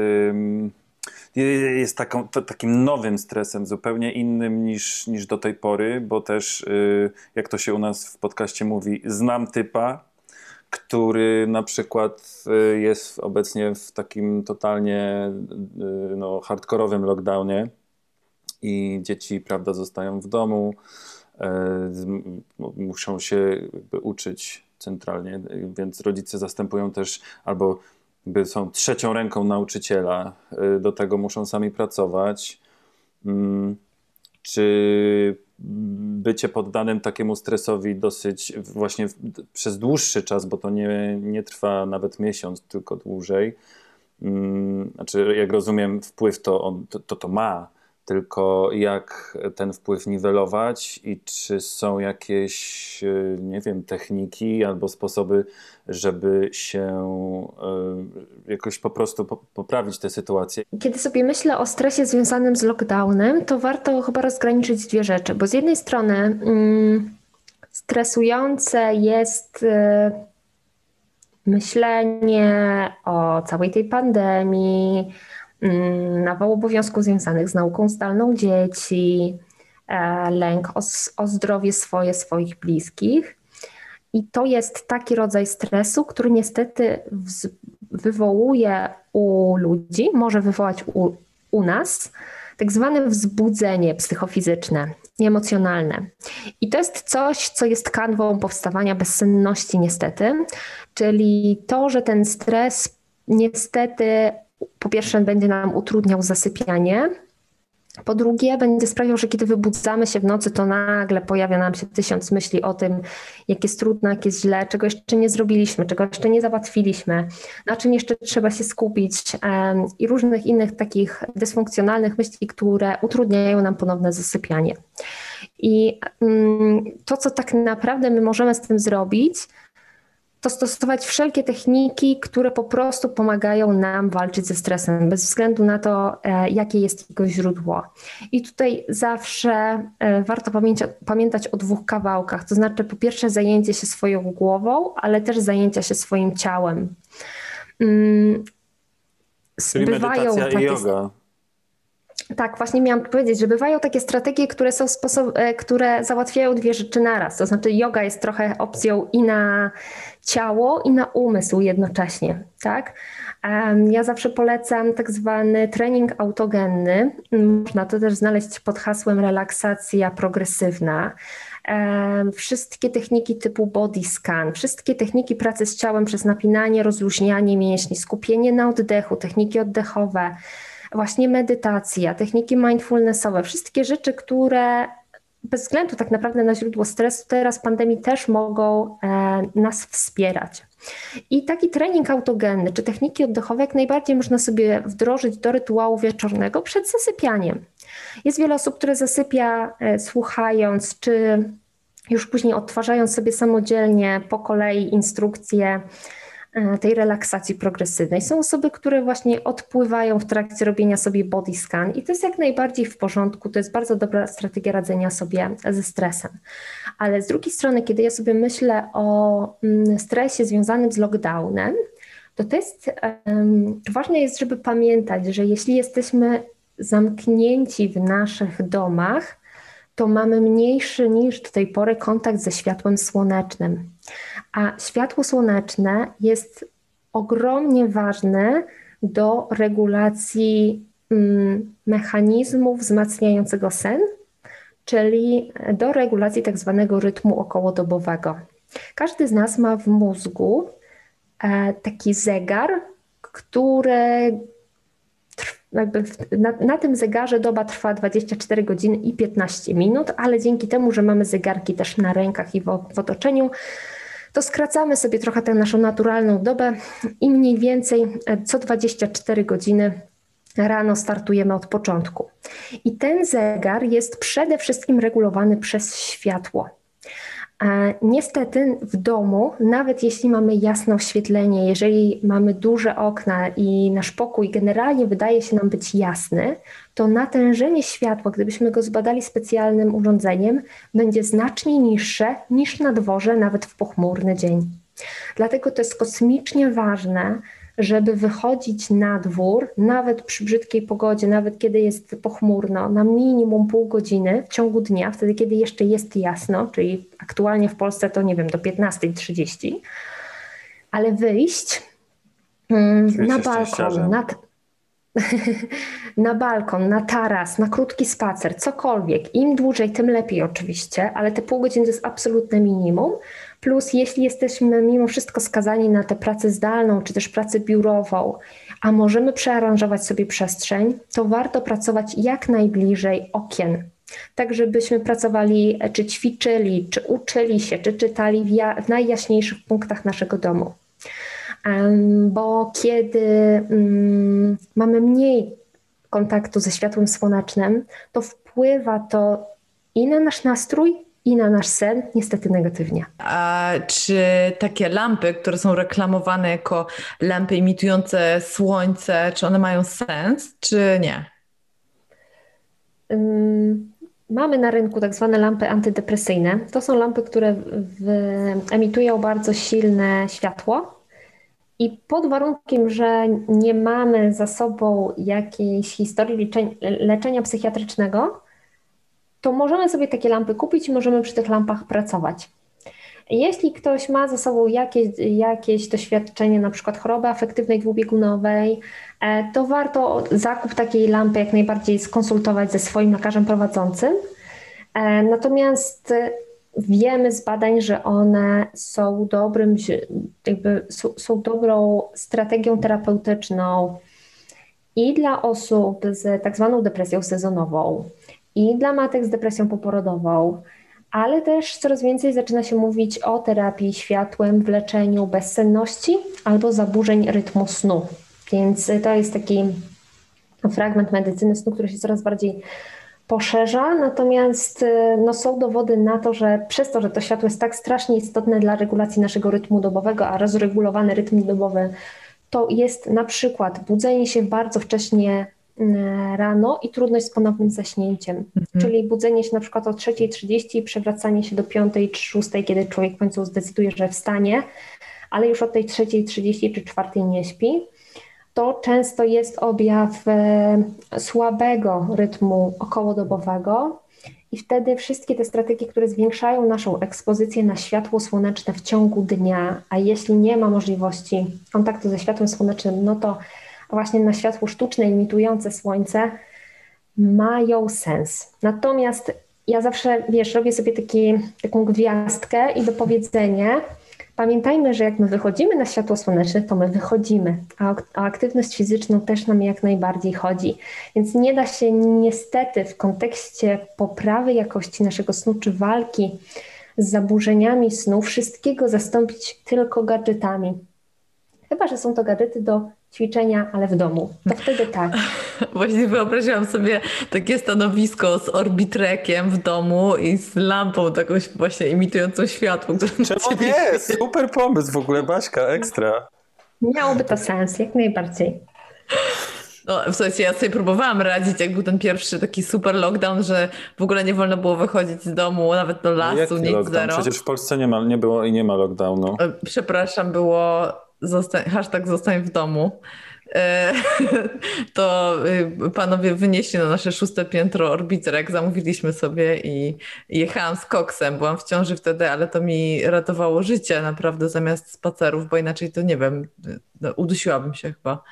jest taką, takim nowym stresem, zupełnie innym niż, niż do tej pory, bo też, y, jak to się u nas w podcaście mówi, znam typa, który na przykład y, jest obecnie w takim totalnie y, no, hardkorowym lockdownie i dzieci prawda, zostają w domu, muszą się uczyć centralnie, więc rodzice zastępują też albo są trzecią ręką nauczyciela, e, do tego muszą sami pracować. Mm, czy bycie poddanym takiemu stresowi dosyć właśnie przez dłuższy czas, bo to nie, nie trwa nawet miesiąc, tylko dłużej. Mm, znaczy, jak rozumiem, wpływ to, on, to, to ma tylko jak ten wpływ niwelować i czy są jakieś, e, nie wiem, techniki albo sposoby, żeby się e, jakoś po prostu poprawić tę sytuację. Kiedy sobie myślę o stresie związanym z lockdownem, to warto chyba rozgraniczyć dwie rzeczy, bo z jednej strony mm, stresujące jest y, myślenie o całej tej pandemii, nawał obowiązków związanych z nauką zdalną dzieci, e, lęk o, o zdrowie swoje, swoich bliskich. I to jest taki rodzaj stresu, który niestety wywołuje u ludzi, może wywołać u, u nas, tak zwane wzbudzenie psychofizyczne i emocjonalne. I to jest coś, co jest kanwą powstawania bezsenności, niestety, czyli to, że ten stres niestety po pierwsze będzie nam utrudniał zasypianie, po drugie, będzie sprawiał, że kiedy wybudzamy się w nocy, to nagle pojawia nam się tysiąc myśli o tym, jak jest trudno, jak jest źle, czego jeszcze nie zrobiliśmy, czego jeszcze nie załatwiliśmy, na czym jeszcze trzeba się skupić um, i różnych innych takich dysfunkcjonalnych myśli, które utrudniają nam ponowne zasypianie. I um, to, co tak naprawdę my możemy z tym zrobić, to stosować wszelkie techniki, które po prostu pomagają nam walczyć ze stresem, bez względu na to, e, jakie jest jego źródło. I tutaj zawsze e, warto pamiętać, o dwóch kawałkach, to znaczy po pierwsze zajęcie się swoją głową, ale też zajęcia się swoim ciałem. Mm, Czyli Bywają medytacja takie... i yoga. Tak, właśnie miałam powiedzieć, że bywają takie strategie, które są sposob, e, które załatwiają dwie rzeczy naraz. To znaczy, yoga jest trochę opcją i na ciało, i na umysł jednocześnie, tak? Ja zawsze polecam tak zwany trening autogenny. Można to też znaleźć pod hasłem relaksacja progresywna. Wszystkie techniki typu body scan, wszystkie techniki pracy z ciałem przez napinanie, rozluźnianie mięśni, skupienie na oddechu, techniki oddechowe, właśnie medytacja, techniki mindfulnessowe, wszystkie rzeczy, które bez względu tak naprawdę na źródło stresu teraz pandemii też mogą e, nas wspierać. I taki trening autogenny czy techniki oddechowe jak najbardziej można sobie wdrożyć do rytuału wieczornego przed zasypianiem. Jest wiele osób, które zasypia e, słuchając, czy już później odtwarzając sobie samodzielnie po kolei instrukcje tej relaksacji progresywnej. Są osoby, które właśnie odpływają w trakcie robienia sobie body scan i to jest jak najbardziej w porządku, to jest bardzo dobra strategia radzenia sobie ze stresem. Ale z drugiej strony, kiedy ja sobie myślę o mm, stresie związanym z lockdownem, to to jest, ważne jest, żeby pamiętać, że jeśli jesteśmy zamknięci w naszych domach, to mamy mniejszy niż do tej pory kontakt ze światłem słonecznym. A światło słoneczne jest ogromnie ważne do regulacji mm, mechanizmów wzmacniającego sen, czyli do regulacji tak zwanego rytmu okołodobowego. Każdy z nas ma w mózgu e, taki zegar, który na, na, tym zegarze doba trwa 24 godziny i 15 minut, ale dzięki temu, że mamy zegarki też na rękach i w, w otoczeniu, to skracamy sobie trochę tę naszą naturalną dobę i mniej więcej e, co 24 godziny rano startujemy od początku. I ten zegar jest przede wszystkim regulowany przez światło. Niestety w domu, nawet jeśli mamy jasne oświetlenie, jeżeli mamy duże okna i nasz pokój generalnie wydaje się nam być jasny, to natężenie światła, gdybyśmy go zbadali specjalnym urządzeniem, będzie znacznie niższe niż na dworze, nawet w pochmurny dzień. Dlatego to jest kosmicznie ważne, żeby wychodzić na dwór, nawet przy brzydkiej pogodzie, nawet kiedy jest pochmurno, na minimum pół godziny w ciągu dnia, wtedy kiedy jeszcze jest jasno, czyli aktualnie w Polsce to nie wiem, do 15.30, ale wyjść mm, na balkon, na, [LAUGHS] na balkon, na taras, na krótki spacer, cokolwiek. Im dłużej, tym lepiej oczywiście, ale te pół godziny to jest absolutne minimum. Plus, jeśli jesteśmy mimo wszystko skazani na tę pracę zdalną, czy też pracę biurową, a możemy przearanżować sobie przestrzeń, to warto pracować jak najbliżej okien. Tak, żebyśmy pracowali, czy ćwiczyli, czy uczyli się, czy czytali w, ja, w najjaśniejszych punktach naszego domu. Um, bo kiedy um, mamy mniej kontaktu ze światłem słonecznym, to wpływa to i na nasz nastrój, i na nasz sen, niestety negatywnie. A czy takie lampy, które są reklamowane jako lampy imitujące słońce, czy one mają sens, czy nie? Mamy na rynku tak zwane lampy antydepresyjne. To są lampy, które w, emitują bardzo silne światło. I pod warunkiem, że nie mamy za sobą jakiejś historii leczenia psychiatrycznego, to możemy sobie takie lampy kupić i możemy przy tych lampach pracować. Jeśli ktoś ma ze sobą jakieś, jakieś doświadczenie, na przykład choroby afektywnej dwubiegunowej, e, to warto zakup takiej lampy jak najbardziej skonsultować ze swoim lekarzem prowadzącym. E, natomiast wiemy z badań, że one są dobrym, jakby są, są dobrą strategią terapeutyczną i dla osób z tak zwaną depresją sezonową, i dla matek z depresją poporodową, ale też coraz więcej zaczyna się mówić o terapii światłem w leczeniu bezsenności albo zaburzeń rytmu snu. Więc to jest taki fragment medycyny snu, który się coraz bardziej poszerza, natomiast no, są dowody na to, że przez to, że to światło jest tak strasznie istotne dla regulacji naszego rytmu dobowego, a rozregulowany rytm dobowy to jest na przykład budzenie się bardzo wcześnie rano i trudność z ponownym zaśnięciem, mhm. czyli budzenie się na przykład o 3.30 i przewracanie się do 5 czy 6, kiedy człowiek w końcu zdecyduje, że wstanie, ale już od tej 3.30 czy 4 nie śpi. to często jest objaw e, słabego rytmu okołodobowego. I wtedy wszystkie te strategie, które zwiększają naszą ekspozycję na światło słoneczne w ciągu dnia, a jeśli nie ma możliwości kontaktu ze światłem słonecznym, no to właśnie na światło sztuczne imitujące słońce mają sens. Natomiast ja zawsze, wiesz, robię sobie taki, taką gwiazdkę i dopowiedzenie, Pamiętajmy, że jak my wychodzimy na światło słoneczne, to my wychodzimy, a o aktywność fizyczną też nam jak najbardziej chodzi. Więc nie da się niestety w kontekście poprawy jakości naszego snu czy walki z zaburzeniami snu wszystkiego zastąpić tylko gadżetami. Chyba, że są to gadżety do ćwiczenia, ale w domu. To wtedy tak. [LAUGHS] Właśnie wyobraziłam sobie takie stanowisko z orbitrekiem w domu i z lampą taką właśnie imitującą światło. Czemu nie? Super pomysł w ogóle, Baśka, ekstra. Miałoby to sens, jak najbardziej. No, w sensie ja sobie próbowałam radzić, jak był ten pierwszy taki super lockdown, że w ogóle nie wolno było wychodzić z domu, nawet do lasu, no nic lockdown? zero. Przecież w Polsce nie, ma, nie było i nie ma lockdownu. E, przepraszam, było zostań, hashtag zostań w domu, e, [LAUGHS] to y, panowie wynieśli na nasze szóste piętro orbiterek, zamówiliśmy sobie i jechałam z koksem. Byłam w ciąży wtedy, ale to mi ratowało życie naprawdę zamiast spacerów, bo inaczej to nie wiem, no, udusiłabym się chyba.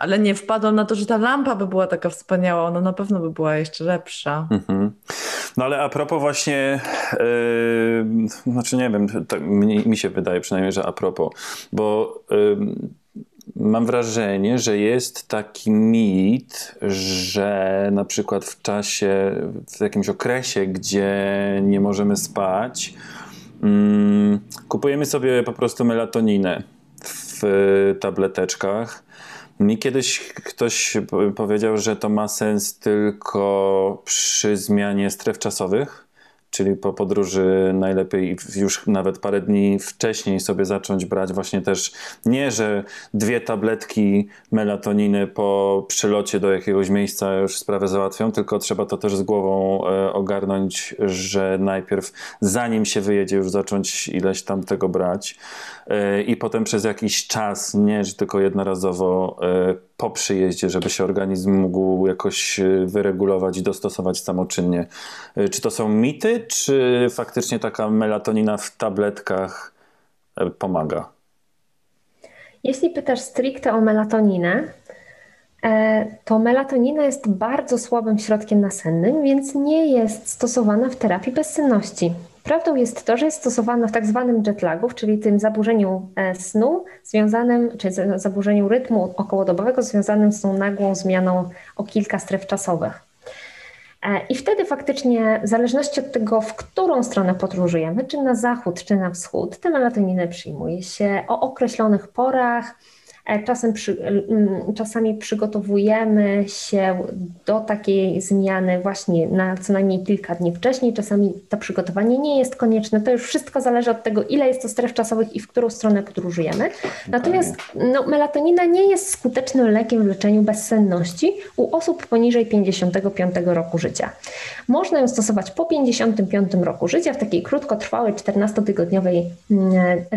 Ale nie wpadłam na to, że ta lampa by była taka wspaniała, ona na pewno by była jeszcze lepsza. Mhm. No ale a propos właśnie, yy, znaczy nie wiem, tak mi, mi, się wydaje przynajmniej, że a propos, bo yy, mam wrażenie, że jest taki mit, że na przykład w czasie, w jakimś okresie, gdzie nie możemy spać, yy, kupujemy sobie po prostu melatoninę w tableteczkach mi kiedyś ktoś powiedział, że to ma sens tylko przy zmianie stref czasowych czyli po podróży najlepiej już nawet parę dni wcześniej sobie zacząć brać właśnie też nie, że dwie tabletki melatoniny po przylocie do jakiegoś miejsca już sprawę załatwią, tylko trzeba to też z głową e, ogarnąć, że najpierw zanim się wyjedzie już zacząć ileś tam tego brać i potem przez jakiś czas, nie, że tylko jednorazowo e, po przyjeździe, żeby się organizm mógł jakoś wyregulować i dostosować samoczynnie. Czy to są mity, czy faktycznie taka melatonina w tabletkach e, pomaga? Jeśli pytasz stricte o melatoninę, e, to melatonina jest bardzo słabym środkiem nasennym, więc nie jest stosowana w terapii bezsenności. Prawdą jest to, że jest stosowana w tak zwanym jetlagu, czyli tym zaburzeniu e, snu związanym, czy zaburzeniu rytmu okołodobowego związanym z tą nagłą zmianą o kilka stref czasowych. E, I wtedy faktycznie, w zależności od tego, w którą stronę podróżujemy, czy na zachód, czy na wschód, tę melatoninę przyjmuje się o określonych porach, czasem przy, czasami przygotowujemy się do takiej zmiany właśnie na co najmniej kilka dni wcześniej. Czasami to przygotowanie nie jest konieczne. To już wszystko zależy od tego, ile jest to stref czasowych i w którą stronę podróżujemy. Natomiast no, melatonina nie jest skutecznym lekiem w leczeniu bezsenności u osób poniżej 55 roku życia. Można ją stosować po 55 roku życia w takiej krótkotrwałej 14-tygodniowej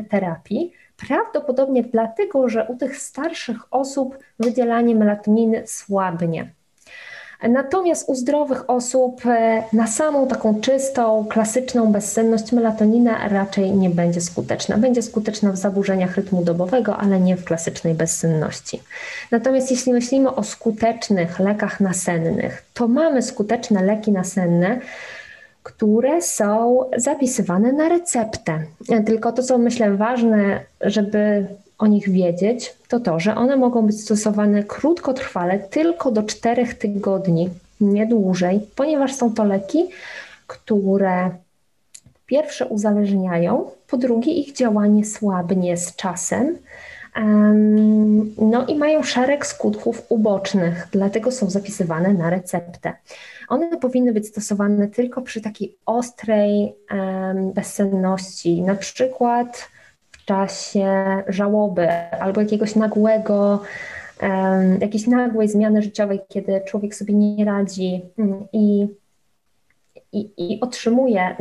terapii. Prawdopodobnie dlatego, że u tych starszych osób wydzielanie melatoniny słabnie. Natomiast u zdrowych osób e, na samą taką czystą, klasyczną bezsenność melatonina raczej nie będzie skuteczna. Będzie skuteczna w zaburzeniach rytmu dobowego, ale nie w klasycznej bezsenności. Natomiast jeśli myślimy o skutecznych lekach nasennych, to mamy skuteczne leki nasenne, które są zapisywane na receptę. Tylko to, co myślę ważne, żeby o nich wiedzieć, to to, że one mogą być stosowane krótkotrwale, tylko do 4 tygodni, nie dłużej, ponieważ są to leki, które pierwsze uzależniają, po drugie ich działanie słabnie z czasem. No i mają szereg skutków ubocznych, dlatego są zapisywane na receptę. One powinny być stosowane tylko przy takiej ostrej bezsenności, na przykład w czasie żałoby albo jakiegoś nagłego, jakiejś nagłej zmiany życiowej, kiedy człowiek sobie nie radzi mm, i, i, i otrzymuje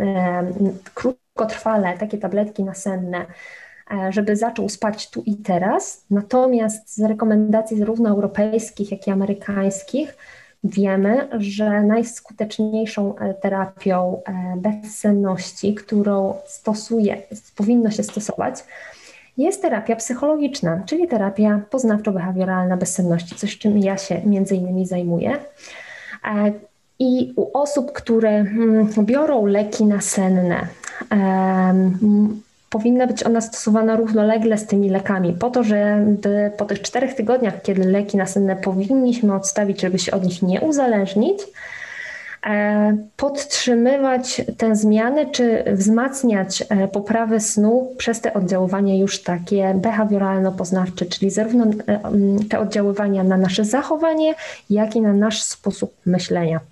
krótkotrwale takie tabletki nasenne e, żeby zaczął spać tu i teraz. Natomiast z rekomendacji zarówno europejskich, jak i amerykańskich wiemy, że najskuteczniejszą e, terapią e, bezsenności, którą stosuje, powinno się stosować, jest terapia psychologiczna, czyli terapia poznawczo-behawioralna bezsenności, coś czym ja się między innymi zajmuję. I u osób, które mm, biorą leki nasenne, powinna być ona stosowana równolegle z tymi lekami, po to, że po tych czterech tygodniach, kiedy leki nasenne powinniśmy odstawić, żeby się od nich nie uzależnić, e, podtrzymywać te zmiany, czy wzmacniać e, poprawę snu przez te oddziaływania już takie behawioralno-poznawcze, czyli zarówno e, te oddziaływania na nasze zachowanie, jak i na nasz sposób myślenia.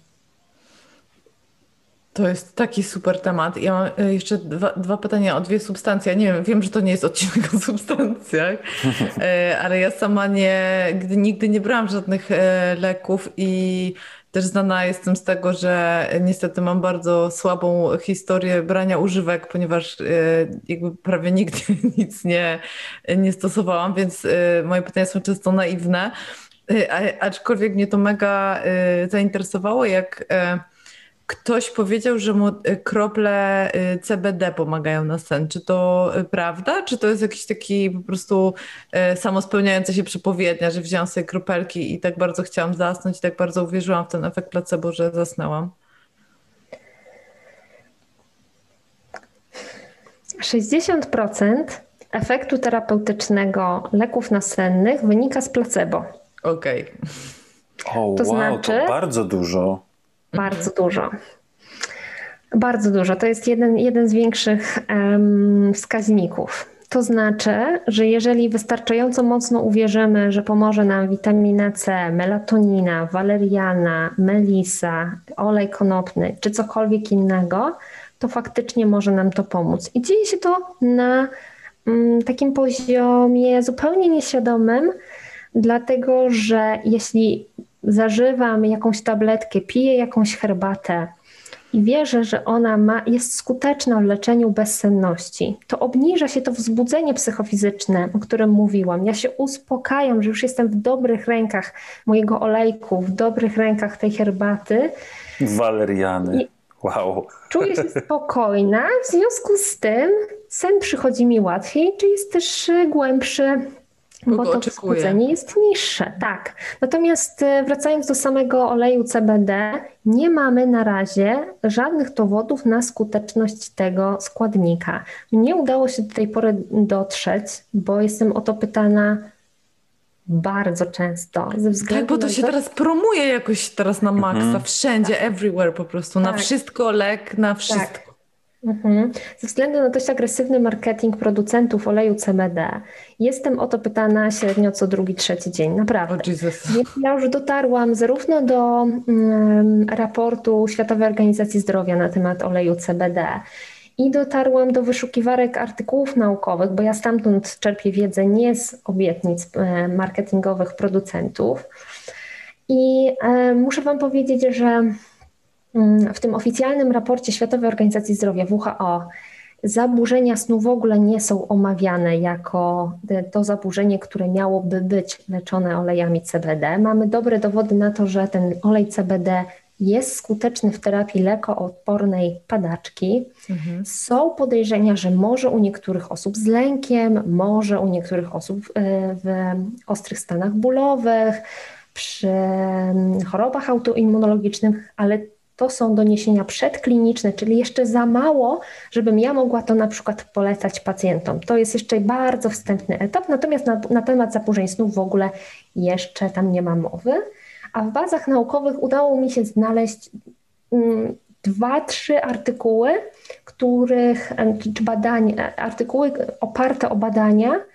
To jest taki super temat. Ja mam e, jeszcze dwa, dwa, pytania o dwie substancje. Nie wiem, wiem, że to nie jest odcinek o substancjach, e, ale ja sama nie, nigdy nie brałam żadnych e, leków i też znana jestem z tego, że niestety mam bardzo słabą historię brania używek, ponieważ jakby prawie nigdy [LAUGHS] nic nie, nie stosowałam, więc moje pytania są często naiwne. Aczkolwiek mnie to mega zainteresowało, jak Ktoś powiedział, że mu y, krople y, CBD pomagają na sen. Czy to y, prawda? Czy to jest jakiś taki po prostu samospełniająca się przepowiednia, że wziąłem sobie kropelki i tak bardzo chciałam zasnąć i tak bardzo uwierzyłam w ten efekt placebo, że zasnęłam? 60% efektu terapeutycznego leków nasennych wynika z placebo. Okej. Okay. O, to wow, znaczy, to bardzo dużo. Bardzo dużo. Bardzo dużo. To jest jeden, jeden z większych um, wskaźników. To znaczy, że jeżeli wystarczająco mocno uwierzymy, że pomoże nam witamina C, melatonina, waleriana, melisa, olej konopny czy cokolwiek innego, to faktycznie może nam to pomóc. I dzieje się to na mm, takim poziomie zupełnie nieświadomym, dlatego że jeśli zażywam jakąś tabletkę, piję jakąś herbatę i wierzę, że ona ma, jest skuteczna w leczeniu bezsenności, to obniża się to wzbudzenie psychofizyczne, o którym mówiłam. Ja się uspokajam, że już jestem w dobrych rękach mojego olejku, w dobrych rękach tej herbaty. Waleriany. Wow. Czuję się [LAUGHS] spokojna, w związku z tym sen przychodzi mi łatwiej, czy jest też głębszy bo to wzbudzenie jest niższe, tak. Natomiast e, wracając do samego oleju CBD, nie mamy na razie żadnych dowodów na skuteczność tego składnika. Nie udało się do tej pory dotrzeć, bo jestem o to pytana bardzo często. Ze względu tak, bo to się to... teraz promuje jakoś teraz na maksa, mhm. wszędzie, tak. everywhere po prostu, tak. na wszystko lek, na tak. wszystko. Tak. Mhm. Ze względu na dość agresywny marketing producentów oleju CBD, jestem o to pytana średnio co drugi, trzeci dzień, naprawdę. Oh Więc ja już dotarłam zarówno do um, raportu Światowej Organizacji Zdrowia na temat oleju CBD i dotarłam do wyszukiwarek artykułów naukowych, bo ja stamtąd czerpię wiedzę nie z obietnic e, marketingowych producentów. I e, muszę Wam powiedzieć, że w tym oficjalnym raporcie Światowej Organizacji Zdrowia WHO zaburzenia snu w ogóle nie są omawiane jako to zaburzenie, które miałoby być leczone olejami CBD. Mamy dobre dowody na to, że ten olej CBD jest skuteczny w terapii lekoodpornej padaczki. Mhm. Są podejrzenia, że może u niektórych osób z lękiem, może u niektórych osób e, w ostrych stanach bólowych, przy mm, chorobach autoimmunologicznych, ale to są doniesienia przedkliniczne, czyli jeszcze za mało, żebym ja mogła to na przykład polecać pacjentom. To jest jeszcze bardzo wstępny etap, natomiast na, na temat zaburzeń snu w ogóle jeszcze tam nie ma mowy. A w bazach naukowych udało mi się znaleźć mm, dwa, trzy artykuły, których, czy badań, artykuły oparte o badania, E,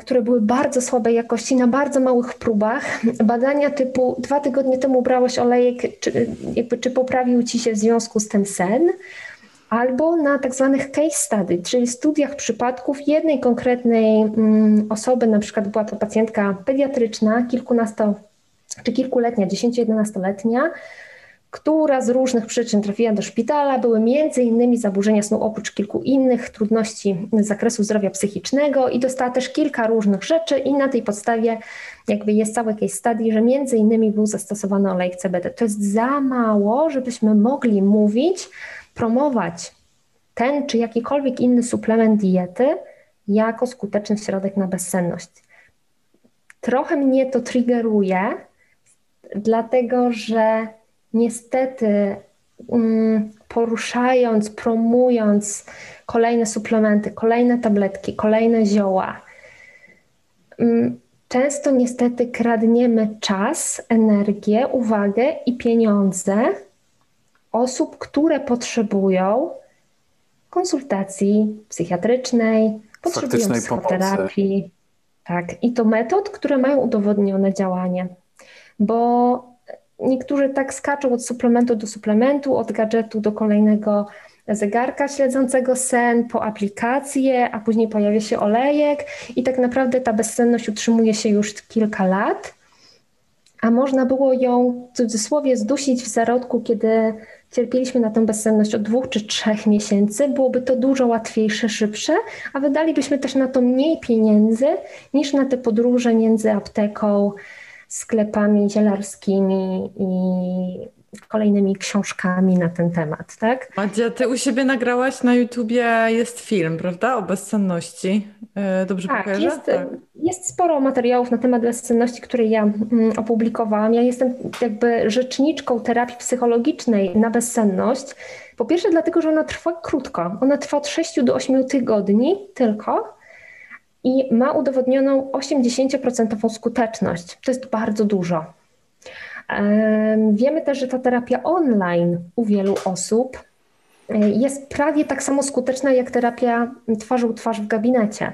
które były bardzo słabej jakości, na bardzo małych próbach. Badania typu dwa tygodnie temu brałeś olejek, czy, jakby, czy poprawił ci się w związku z tym sen, albo na tak zwanych case study, czyli studiach przypadków jednej konkretnej mm, osoby, na przykład była to pacjentka pediatryczna, kilkunasto czy kilkuletnia, 10-11-letnia, która z różnych przyczyn trafiła do szpitala, były innymi zaburzenia snu, oprócz kilku innych trudności z zakresu zdrowia psychicznego i dostała też kilka różnych rzeczy i na tej podstawie jakby jest całe case study, że innymi był zastosowany olejek CBD. To jest za mało, żebyśmy mogli mówić, promować ten czy jakikolwiek inny suplement diety jako skuteczny środek na bezsenność. Trochę mnie to triggeruje, dlatego że niestety mm, poruszając, promując kolejne suplementy, kolejne tabletki, kolejne zioła, mm, często niestety kradniemy czas, energię, uwagę i pieniądze osób, które potrzebują konsultacji psychiatrycznej, potrzebują psychoterapii. Pomocy. Tak, i to metod, które mają udowodnione działanie. Bo niektórzy tak skaczą od suplementu do suplementu, od gadżetu do kolejnego zegarka śledzącego sen, po aplikację, a później pojawia się olejek i tak naprawdę ta bezsenność utrzymuje się już kilka lat, a można było ją w cudzysłowie zdusić w zarodku, kiedy cierpieliśmy na tę bezsenność od dwóch czy trzech miesięcy, byłoby to dużo łatwiejsze, szybsze, a wydalibyśmy też na to mniej pieniędzy niż na te podróże między apteką, sklepami zielarskimi i kolejnymi książkami na ten temat, tak? Madzia, ty u siebie nagrałaś na YouTubie, jest film, prawda, o bezsenności. E, dobrze tak, pokażę? Jest, tak, jest sporo materiałów na temat bezsenności, które ja mm, opublikowałam. Ja jestem jakby rzeczniczką terapii psychologicznej na bezsenność. Po pierwsze dlatego, że ona trwa krótko. Ona trwa od 6 do 8 tygodni tylko i ma udowodnioną 80% skuteczność. To jest bardzo dużo. Wiemy też, że ta terapia online u wielu osób e, jest prawie tak samo skuteczna jak terapia twarzą twarz w gabinecie.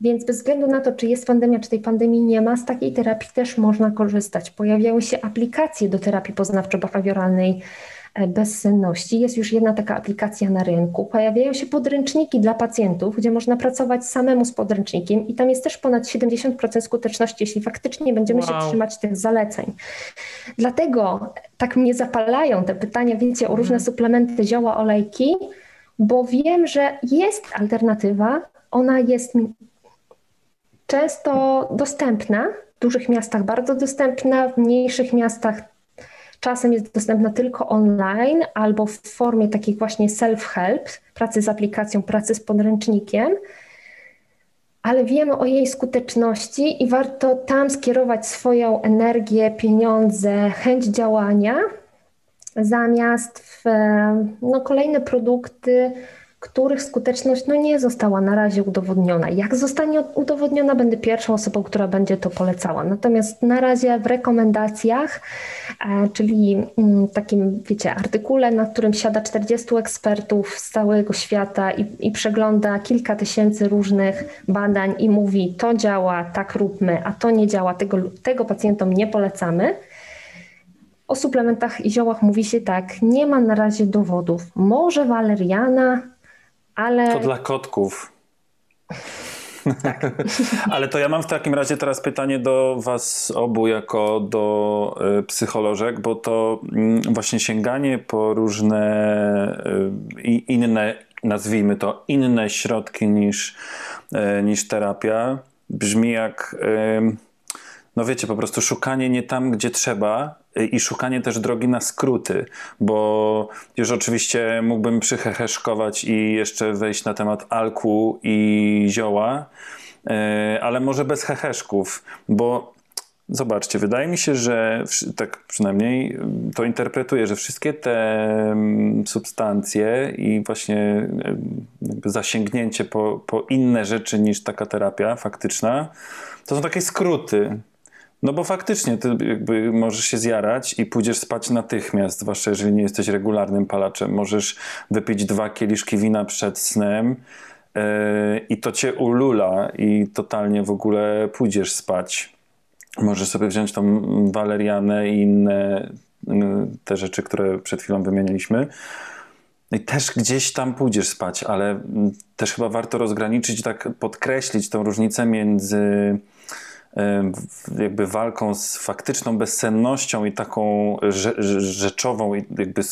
Więc bez względu na to, czy jest pandemia, czy tej pandemii nie ma, z takiej terapii też można korzystać. Pojawiały się aplikacje do terapii poznawczo-behawioralnej bezsenności. Jest już jedna taka aplikacja na rynku. Pojawiają się podręczniki dla pacjentów, gdzie można pracować samemu z podręcznikiem i tam jest też ponad 70% skuteczności, jeśli faktycznie będziemy wow. się trzymać tych zaleceń. Dlatego tak mnie zapalają te pytania, wiecie, o różne mhm. suplementy, zioła, olejki, bo wiem, że jest alternatywa. Ona jest często dostępna, w dużych miastach bardzo dostępna, w mniejszych miastach Czasem jest dostępna tylko online albo w formie takich właśnie self-help, pracy z aplikacją, pracy z podręcznikiem, ale wiemy o jej skuteczności i warto tam skierować swoją energię, pieniądze, chęć działania, zamiast w no, kolejne produkty których skuteczność no, nie została na razie udowodniona. Jak zostanie udowodniona, będę pierwszą osobą, która będzie to polecała. Natomiast na razie w rekomendacjach, e, czyli mm, takim, wiecie, artykule, na którym siada 40 ekspertów z całego świata i, i przegląda kilka tysięcy różnych badań i mówi, to działa, tak róbmy, a to nie działa, tego, tego pacjentom nie polecamy. O suplementach i ziołach mówi się tak, nie ma na razie dowodów. Może waleriana, ale... To dla kotków. Tak. [LAUGHS] Ale to ja mam w takim razie teraz pytanie do Was obu, jako do y, psycholożek, bo to y, właśnie sięganie po różne y, inne, nazwijmy to, inne środki niż, e, niż terapia, brzmi jak, no wiecie, po prostu szukanie nie tam, gdzie trzeba i szukanie też drogi na skróty, bo już oczywiście mógłbym przyheheszkować i jeszcze wejść na temat alku i zioła, e, ale może bez heheszków, bo Zobaczcie, wydaje mi się, że tak przynajmniej to interpretuję, że wszystkie te substancje i właśnie zasięgnięcie po, po inne rzeczy niż taka terapia faktyczna, to są takie skróty. No bo faktycznie ty jakby możesz się zjarać i pójdziesz spać natychmiast, zwłaszcza jeżeli nie jesteś regularnym palaczem. Możesz wypić dwa kieliszki wina przed snem yy, i to cię ulula i totalnie w ogóle pójdziesz spać. Możesz sobie wziąć tą walerianę i inne yy, te rzeczy, które przed chwilą wymieniliśmy. I też gdzieś tam pójdziesz spać, ale mm, też chyba warto rozgraniczyć, tak podkreślić tą różnicę między jakby walką z faktyczną bezsennością i taką rzeczową i jakby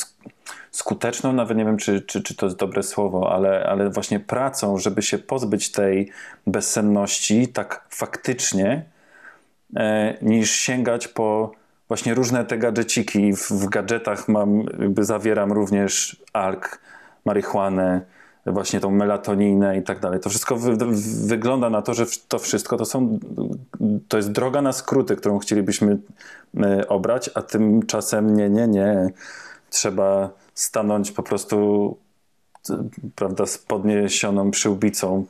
skuteczną, nawet nie wiem, czy, czy, czy to jest dobre słowo, ale, ale właśnie pracą, żeby się pozbyć tej bezsenności tak faktycznie, e, niż sięgać po właśnie różne te gadżeciki. W, w gadżetach mam, jakby zawieram również alk, marihuanę, właśnie tą melatoninę i tak dalej. To wszystko wy, wygląda na to, że to wszystko to są, to jest droga na skróty, którą chcielibyśmy e, obrać, a tymczasem nie, nie, nie. Trzeba stanąć po prostu prawda, z podniesioną przyłbicą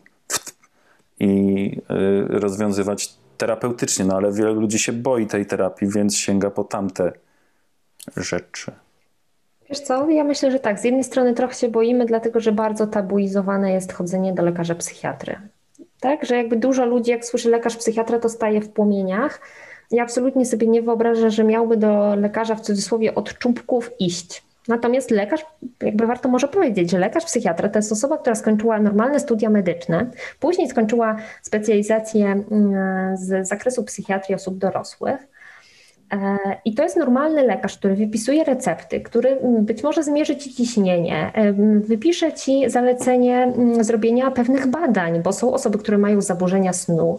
i y, rozwiązywać terapeutycznie, no ale wielu ludzi się boi tej terapii, więc sięga po tamte rzeczy. Wiesz co, ja myślę, że tak. Z jednej strony trochę się boimy, dlatego że bardzo tabuizowane jest chodzenie do lekarza psychiatry. Tak, że jakby dużo ludzi, jak słyszy lekarz psychiatra, to staje w płomieniach. Ja absolutnie sobie nie wyobrażam, że miałby do lekarza w cudzysłowie od czubków iść. Natomiast lekarz, jakby warto może powiedzieć, że lekarz psychiatra to jest osoba, która skończyła normalne studia medyczne, później skończyła specjalizację mm, z zakresu psychiatrii osób dorosłych. E, I to jest normalny lekarz, który wypisuje recepty, który być może zmierzy ci ciśnienie, wypisze ci zalecenie mm, zrobienia pewnych badań, bo są osoby, które mają zaburzenia snu,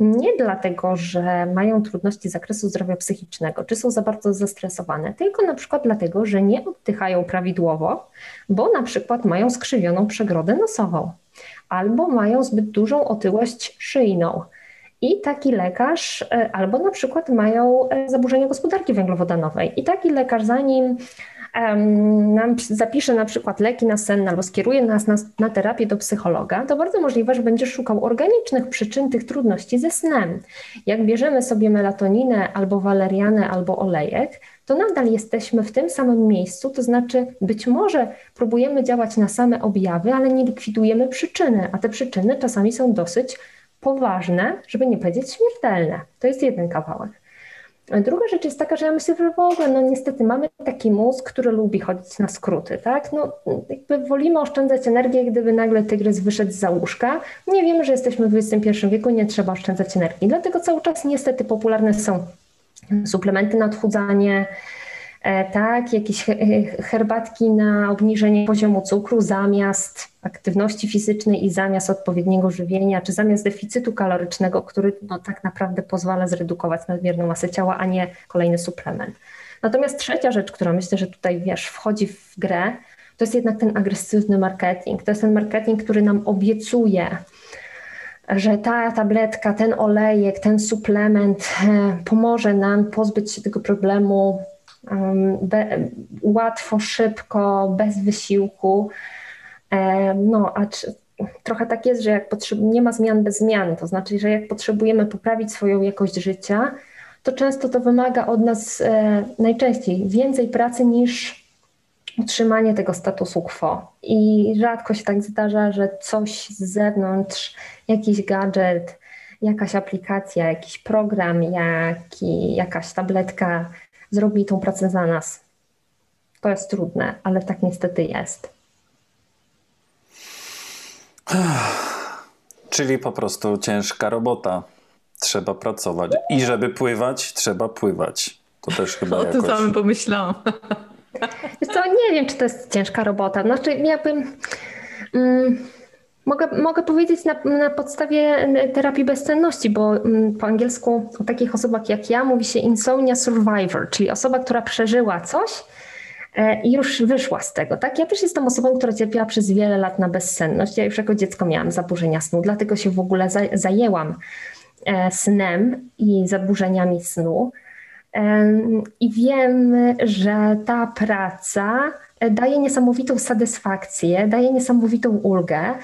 nie dlatego, że mają trudności z zakresu zdrowia psychicznego, czy są za bardzo zestresowane, tylko na przykład dlatego, że nie oddychają prawidłowo, bo na przykład mają skrzywioną przegrodę nosową albo mają zbyt dużą otyłość szyjną. I taki lekarz, e, albo na przykład mają e, zaburzenia gospodarki węglowodanowej. I taki lekarz, zanim nam zapisze na przykład leki na sen albo skieruje nas na, na terapię do psychologa, to bardzo możliwe, że będziesz szukał organicznych przyczyn tych trudności ze snem. Jak bierzemy sobie melatoninę albo walerianę albo olejek, to nadal jesteśmy w tym samym miejscu, to znaczy być może próbujemy działać na same objawy, ale nie likwidujemy przyczyny, a te przyczyny czasami są dosyć poważne, żeby nie powiedzieć śmiertelne. To jest jeden kawałek. Druga rzecz jest taka, że ja myślę, że w ogóle, no niestety mamy taki mózg, który lubi chodzić na skróty, tak? No jakby wolimy oszczędzać energię, gdyby nagle tygrys wyszedł z łóżka. Nie wiemy, że jesteśmy w XXI wieku, nie trzeba oszczędzać energii. Dlatego cały czas niestety popularne są suplementy na odchudzanie, tak, jakieś herbatki na obniżenie poziomu cukru zamiast aktywności fizycznej i zamiast odpowiedniego żywienia, czy zamiast deficytu kalorycznego, który no, tak naprawdę pozwala zredukować nadmierną masę ciała, a nie kolejny suplement. Natomiast trzecia rzecz, która myślę, że tutaj wiesz, wchodzi w grę, to jest jednak ten agresywny marketing. To jest ten marketing, który nam obiecuje, że ta tabletka, ten olejek, ten suplement e, pomoże nam pozbyć się tego problemu be, łatwo, szybko, bez wysiłku. No, a czy, trochę tak jest, że jak nie ma zmian bez zmian, to znaczy, że jak potrzebujemy poprawić swoją jakość życia, to często to wymaga od nas e, najczęściej więcej pracy niż utrzymanie tego statusu quo. I rzadko się tak zdarza, że coś z zewnątrz, jakiś gadżet, jakaś aplikacja, jakiś program, jaki, jakaś tabletka zrobi tą pracę za nas. To jest trudne, ale tak niestety jest. Czyli po prostu ciężka robota. Trzeba pracować. I żeby pływać, trzeba pływać. To też chyba o jakoś... O tym samym pomyślałam. Co, nie wiem, czy to jest ciężka robota. Znaczy, jakbym... Mm, Mogę, mogę powiedzieć na, na podstawie terapii bezsenności, bo po angielsku o takich osobach jak ja mówi się insomnia survivor, czyli osoba, która przeżyła coś e, i już wyszła z tego. Tak? Ja też jestem osobą, która cierpiała przez wiele lat na bezsenność. Ja już jako dziecko miałam zaburzenia snu, dlatego się w ogóle zajęłam e, snem i zaburzeniami snu. I wiem, że ta praca daje niesamowitą satysfakcję, daje niesamowitą ulgę.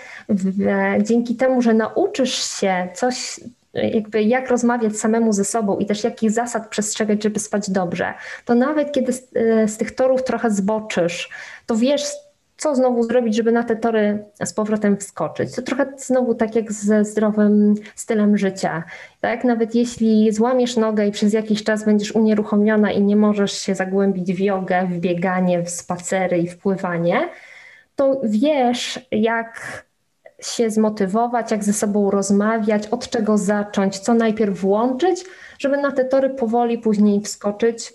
Dzięki temu, że nauczysz się coś, jakby jak rozmawiać samemu ze sobą i też jakich zasad przestrzegać, żeby spać dobrze, to nawet kiedy z, z tych torów trochę zboczysz, to wiesz, co znowu zrobić, żeby na te tory z powrotem wskoczyć. To trochę znowu tak jak ze zdrowym stylem życia. Tak? Nawet jeśli złamiesz nogę i przez jakiś czas będziesz unieruchomiona i nie możesz się zagłębić w jogę, w bieganie, w spacery i w pływanie, to wiesz, jak się zmotywować, jak ze sobą rozmawiać, od czego zacząć, co najpierw włączyć, żeby na te tory powoli później wskoczyć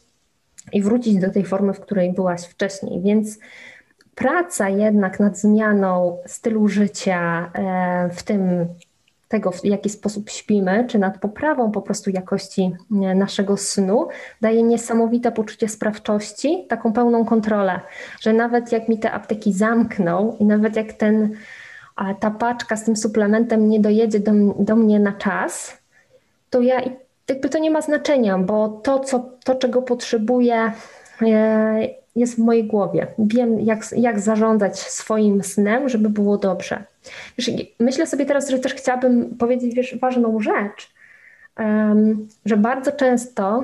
i wrócić do tej formy, w której byłaś wcześniej. Więc praca jednak nad zmianą stylu życia, e, w tym tego, w jaki sposób śpimy, czy nad poprawą po prostu jakości e, naszego snu, daje niesamowite poczucie sprawczości, taką pełną kontrolę, że nawet jak mi te apteki zamkną i nawet jak ten, ta paczka z tym suplementem nie dojedzie do, do mnie na czas, to ja jakby to nie ma znaczenia, bo to, co, to czego potrzebuję, jest w mojej głowie. Wiem, jak, jak zarządzać swoim snem, żeby było dobrze. Wiesz, myślę sobie teraz, że też chciałabym powiedzieć wiesz, ważną rzecz, um, że bardzo często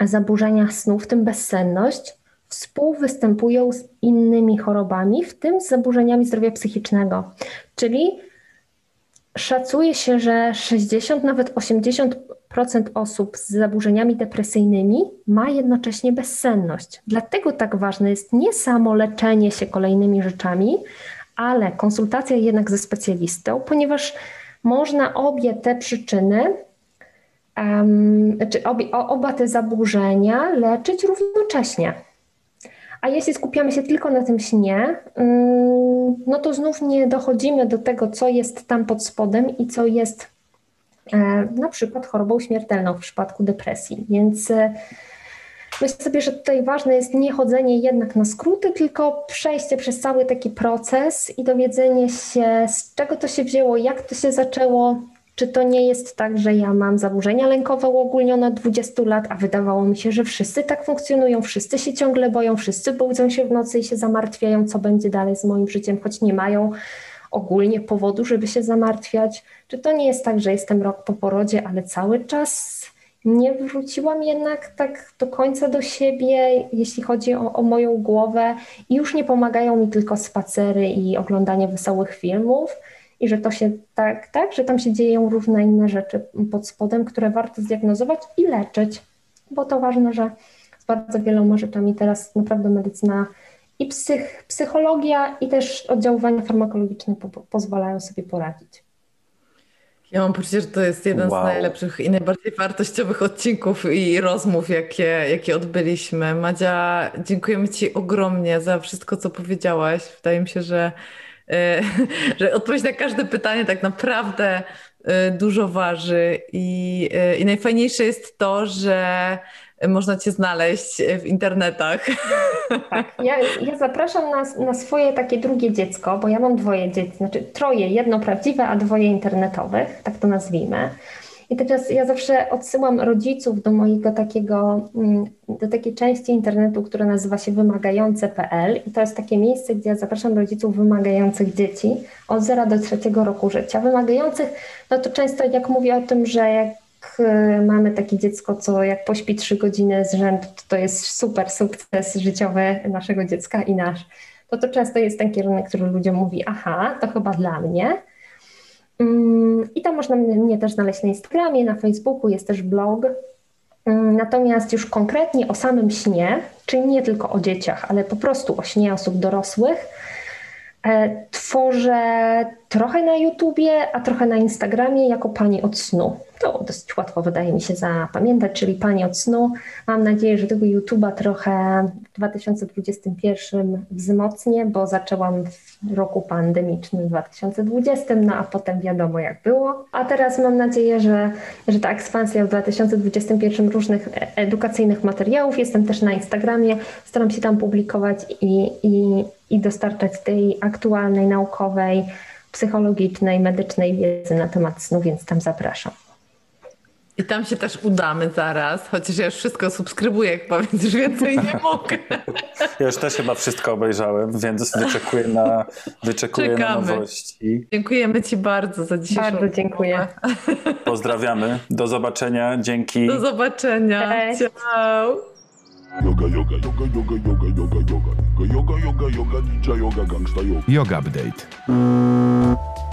zaburzenia snu, w tym bezsenność, współwystępują z innymi chorobami, w tym z zaburzeniami zdrowia psychicznego. Czyli szacuje się, że 60, nawet 80% osób z zaburzeniami depresyjnymi ma jednocześnie bezsenność. Dlatego tak ważne jest nie samo leczenie się kolejnymi rzeczami, ale konsultacja jednak ze specjalistą, ponieważ można obie te przyczyny, um, czy obie, oba te zaburzenia leczyć równocześnie. A jeśli skupiamy się tylko na tym śnie, um, no to znów nie dochodzimy do tego, co jest tam pod spodem i co jest e, na przykład chorobą śmiertelną w przypadku depresji. Więc e, Myślę sobie, że tutaj ważne jest nie chodzenie jednak na skróty, tylko przejście przez cały taki proces i dowiedzenie się, z czego to się wzięło, jak to się zaczęło. Czy to nie jest tak, że ja mam zaburzenia lękowe uogólnione od 20 lat, a wydawało mi się, że wszyscy tak funkcjonują, wszyscy się ciągle boją, wszyscy budzą się w nocy i się zamartwiają, co będzie dalej z moim życiem, choć nie mają ogólnie powodu, żeby się zamartwiać. Czy to nie jest tak, że jestem rok po porodzie, ale cały czas nie wróciłam jednak tak do końca do siebie, jeśli chodzi o, o, moją głowę, i już nie pomagają mi tylko spacery i oglądanie wesołych filmów, i że to się tak, tak, że tam się dzieją różne inne rzeczy pod spodem, które warto zdiagnozować i leczyć, bo to ważne, że z bardzo wieloma rzeczami teraz naprawdę medycyna i psych, psychologia, i też oddziaływania farmakologiczne po, pozwalają sobie poradzić. Ja mam poczucie, że to jest jeden wow. z najlepszych i najbardziej wartościowych odcinków i rozmów, jakie, jakie odbyliśmy. Madzia, dziękujemy Ci ogromnie za wszystko, co powiedziałaś. Wydaje mi się, że, [LAUGHS] że odpowiedź na każde pytanie tak naprawdę e, dużo waży. I, e, I najfajniejsze jest to, że można Cię znaleźć w internetach. [LAUGHS] Tak, ja, ja zapraszam na, na swoje takie drugie dziecko, bo ja mam dwoje dzieci, znaczy troje, jedno prawdziwe, a dwoje internetowych, tak to nazwijmy. I teraz ja zawsze odsyłam rodziców do mojego takiego, mm, do takiej części internetu, która nazywa się wymagające.pl i to jest takie miejsce, gdzie ja zapraszam rodziców wymagających dzieci od 0 do 3 roku życia. Wymagających, no to często jak mówię o tym, że jak Y, mamy takie dziecko, co jak pośpi trzy godziny z rzędu, to, to jest super sukces życiowy naszego dziecka i nasz. To to często jest ten kierunek, który ludziom mówi, aha, to chyba dla mnie. Mm, I tam można mnie też znaleźć na Instagramie, na Facebooku, jest też blog. Mm, natomiast już konkretnie o samym śnie, czyli nie tylko o dzieciach, ale po prostu o śnie osób dorosłych, e, tworzę trochę na YouTubie, a trochę na Instagramie jako pani od snu. To dosyć łatwo wydaje mi się zapamiętać, czyli Pani od snu. Mam nadzieję, że tego YouTube'a trochę w 2021 wzmocnię, bo zaczęłam w roku pandemicznym 2020, no a potem wiadomo jak było. A teraz mam nadzieję, że, że ta ekspansja w 2021 różnych edukacyjnych materiałów. Jestem też na Instagramie, staram się tam publikować i, i, i dostarczać tej aktualnej, naukowej, psychologicznej, medycznej wiedzy na temat snu, więc tam zapraszam. I tam się też udamy zaraz, chociaż ja już wszystko subskrybuję chyba, więc już więcej nie [LAUGHS] mogę. Ja już też chyba wszystko obejrzałem, więc wyczekuję na, wyczekuję na nowości. Dziękujemy Ci bardzo za dzisiejszą Bardzo dziękuję. Pozdrawiamy. Do zobaczenia. Dzięki. Do zobaczenia. Cześć. Ciao. Yoga, yoga, yoga, yoga, yoga, yoga, yoga, yoga, yoga, yoga, yoga, yoga, gangsta yoga. Yoga Update.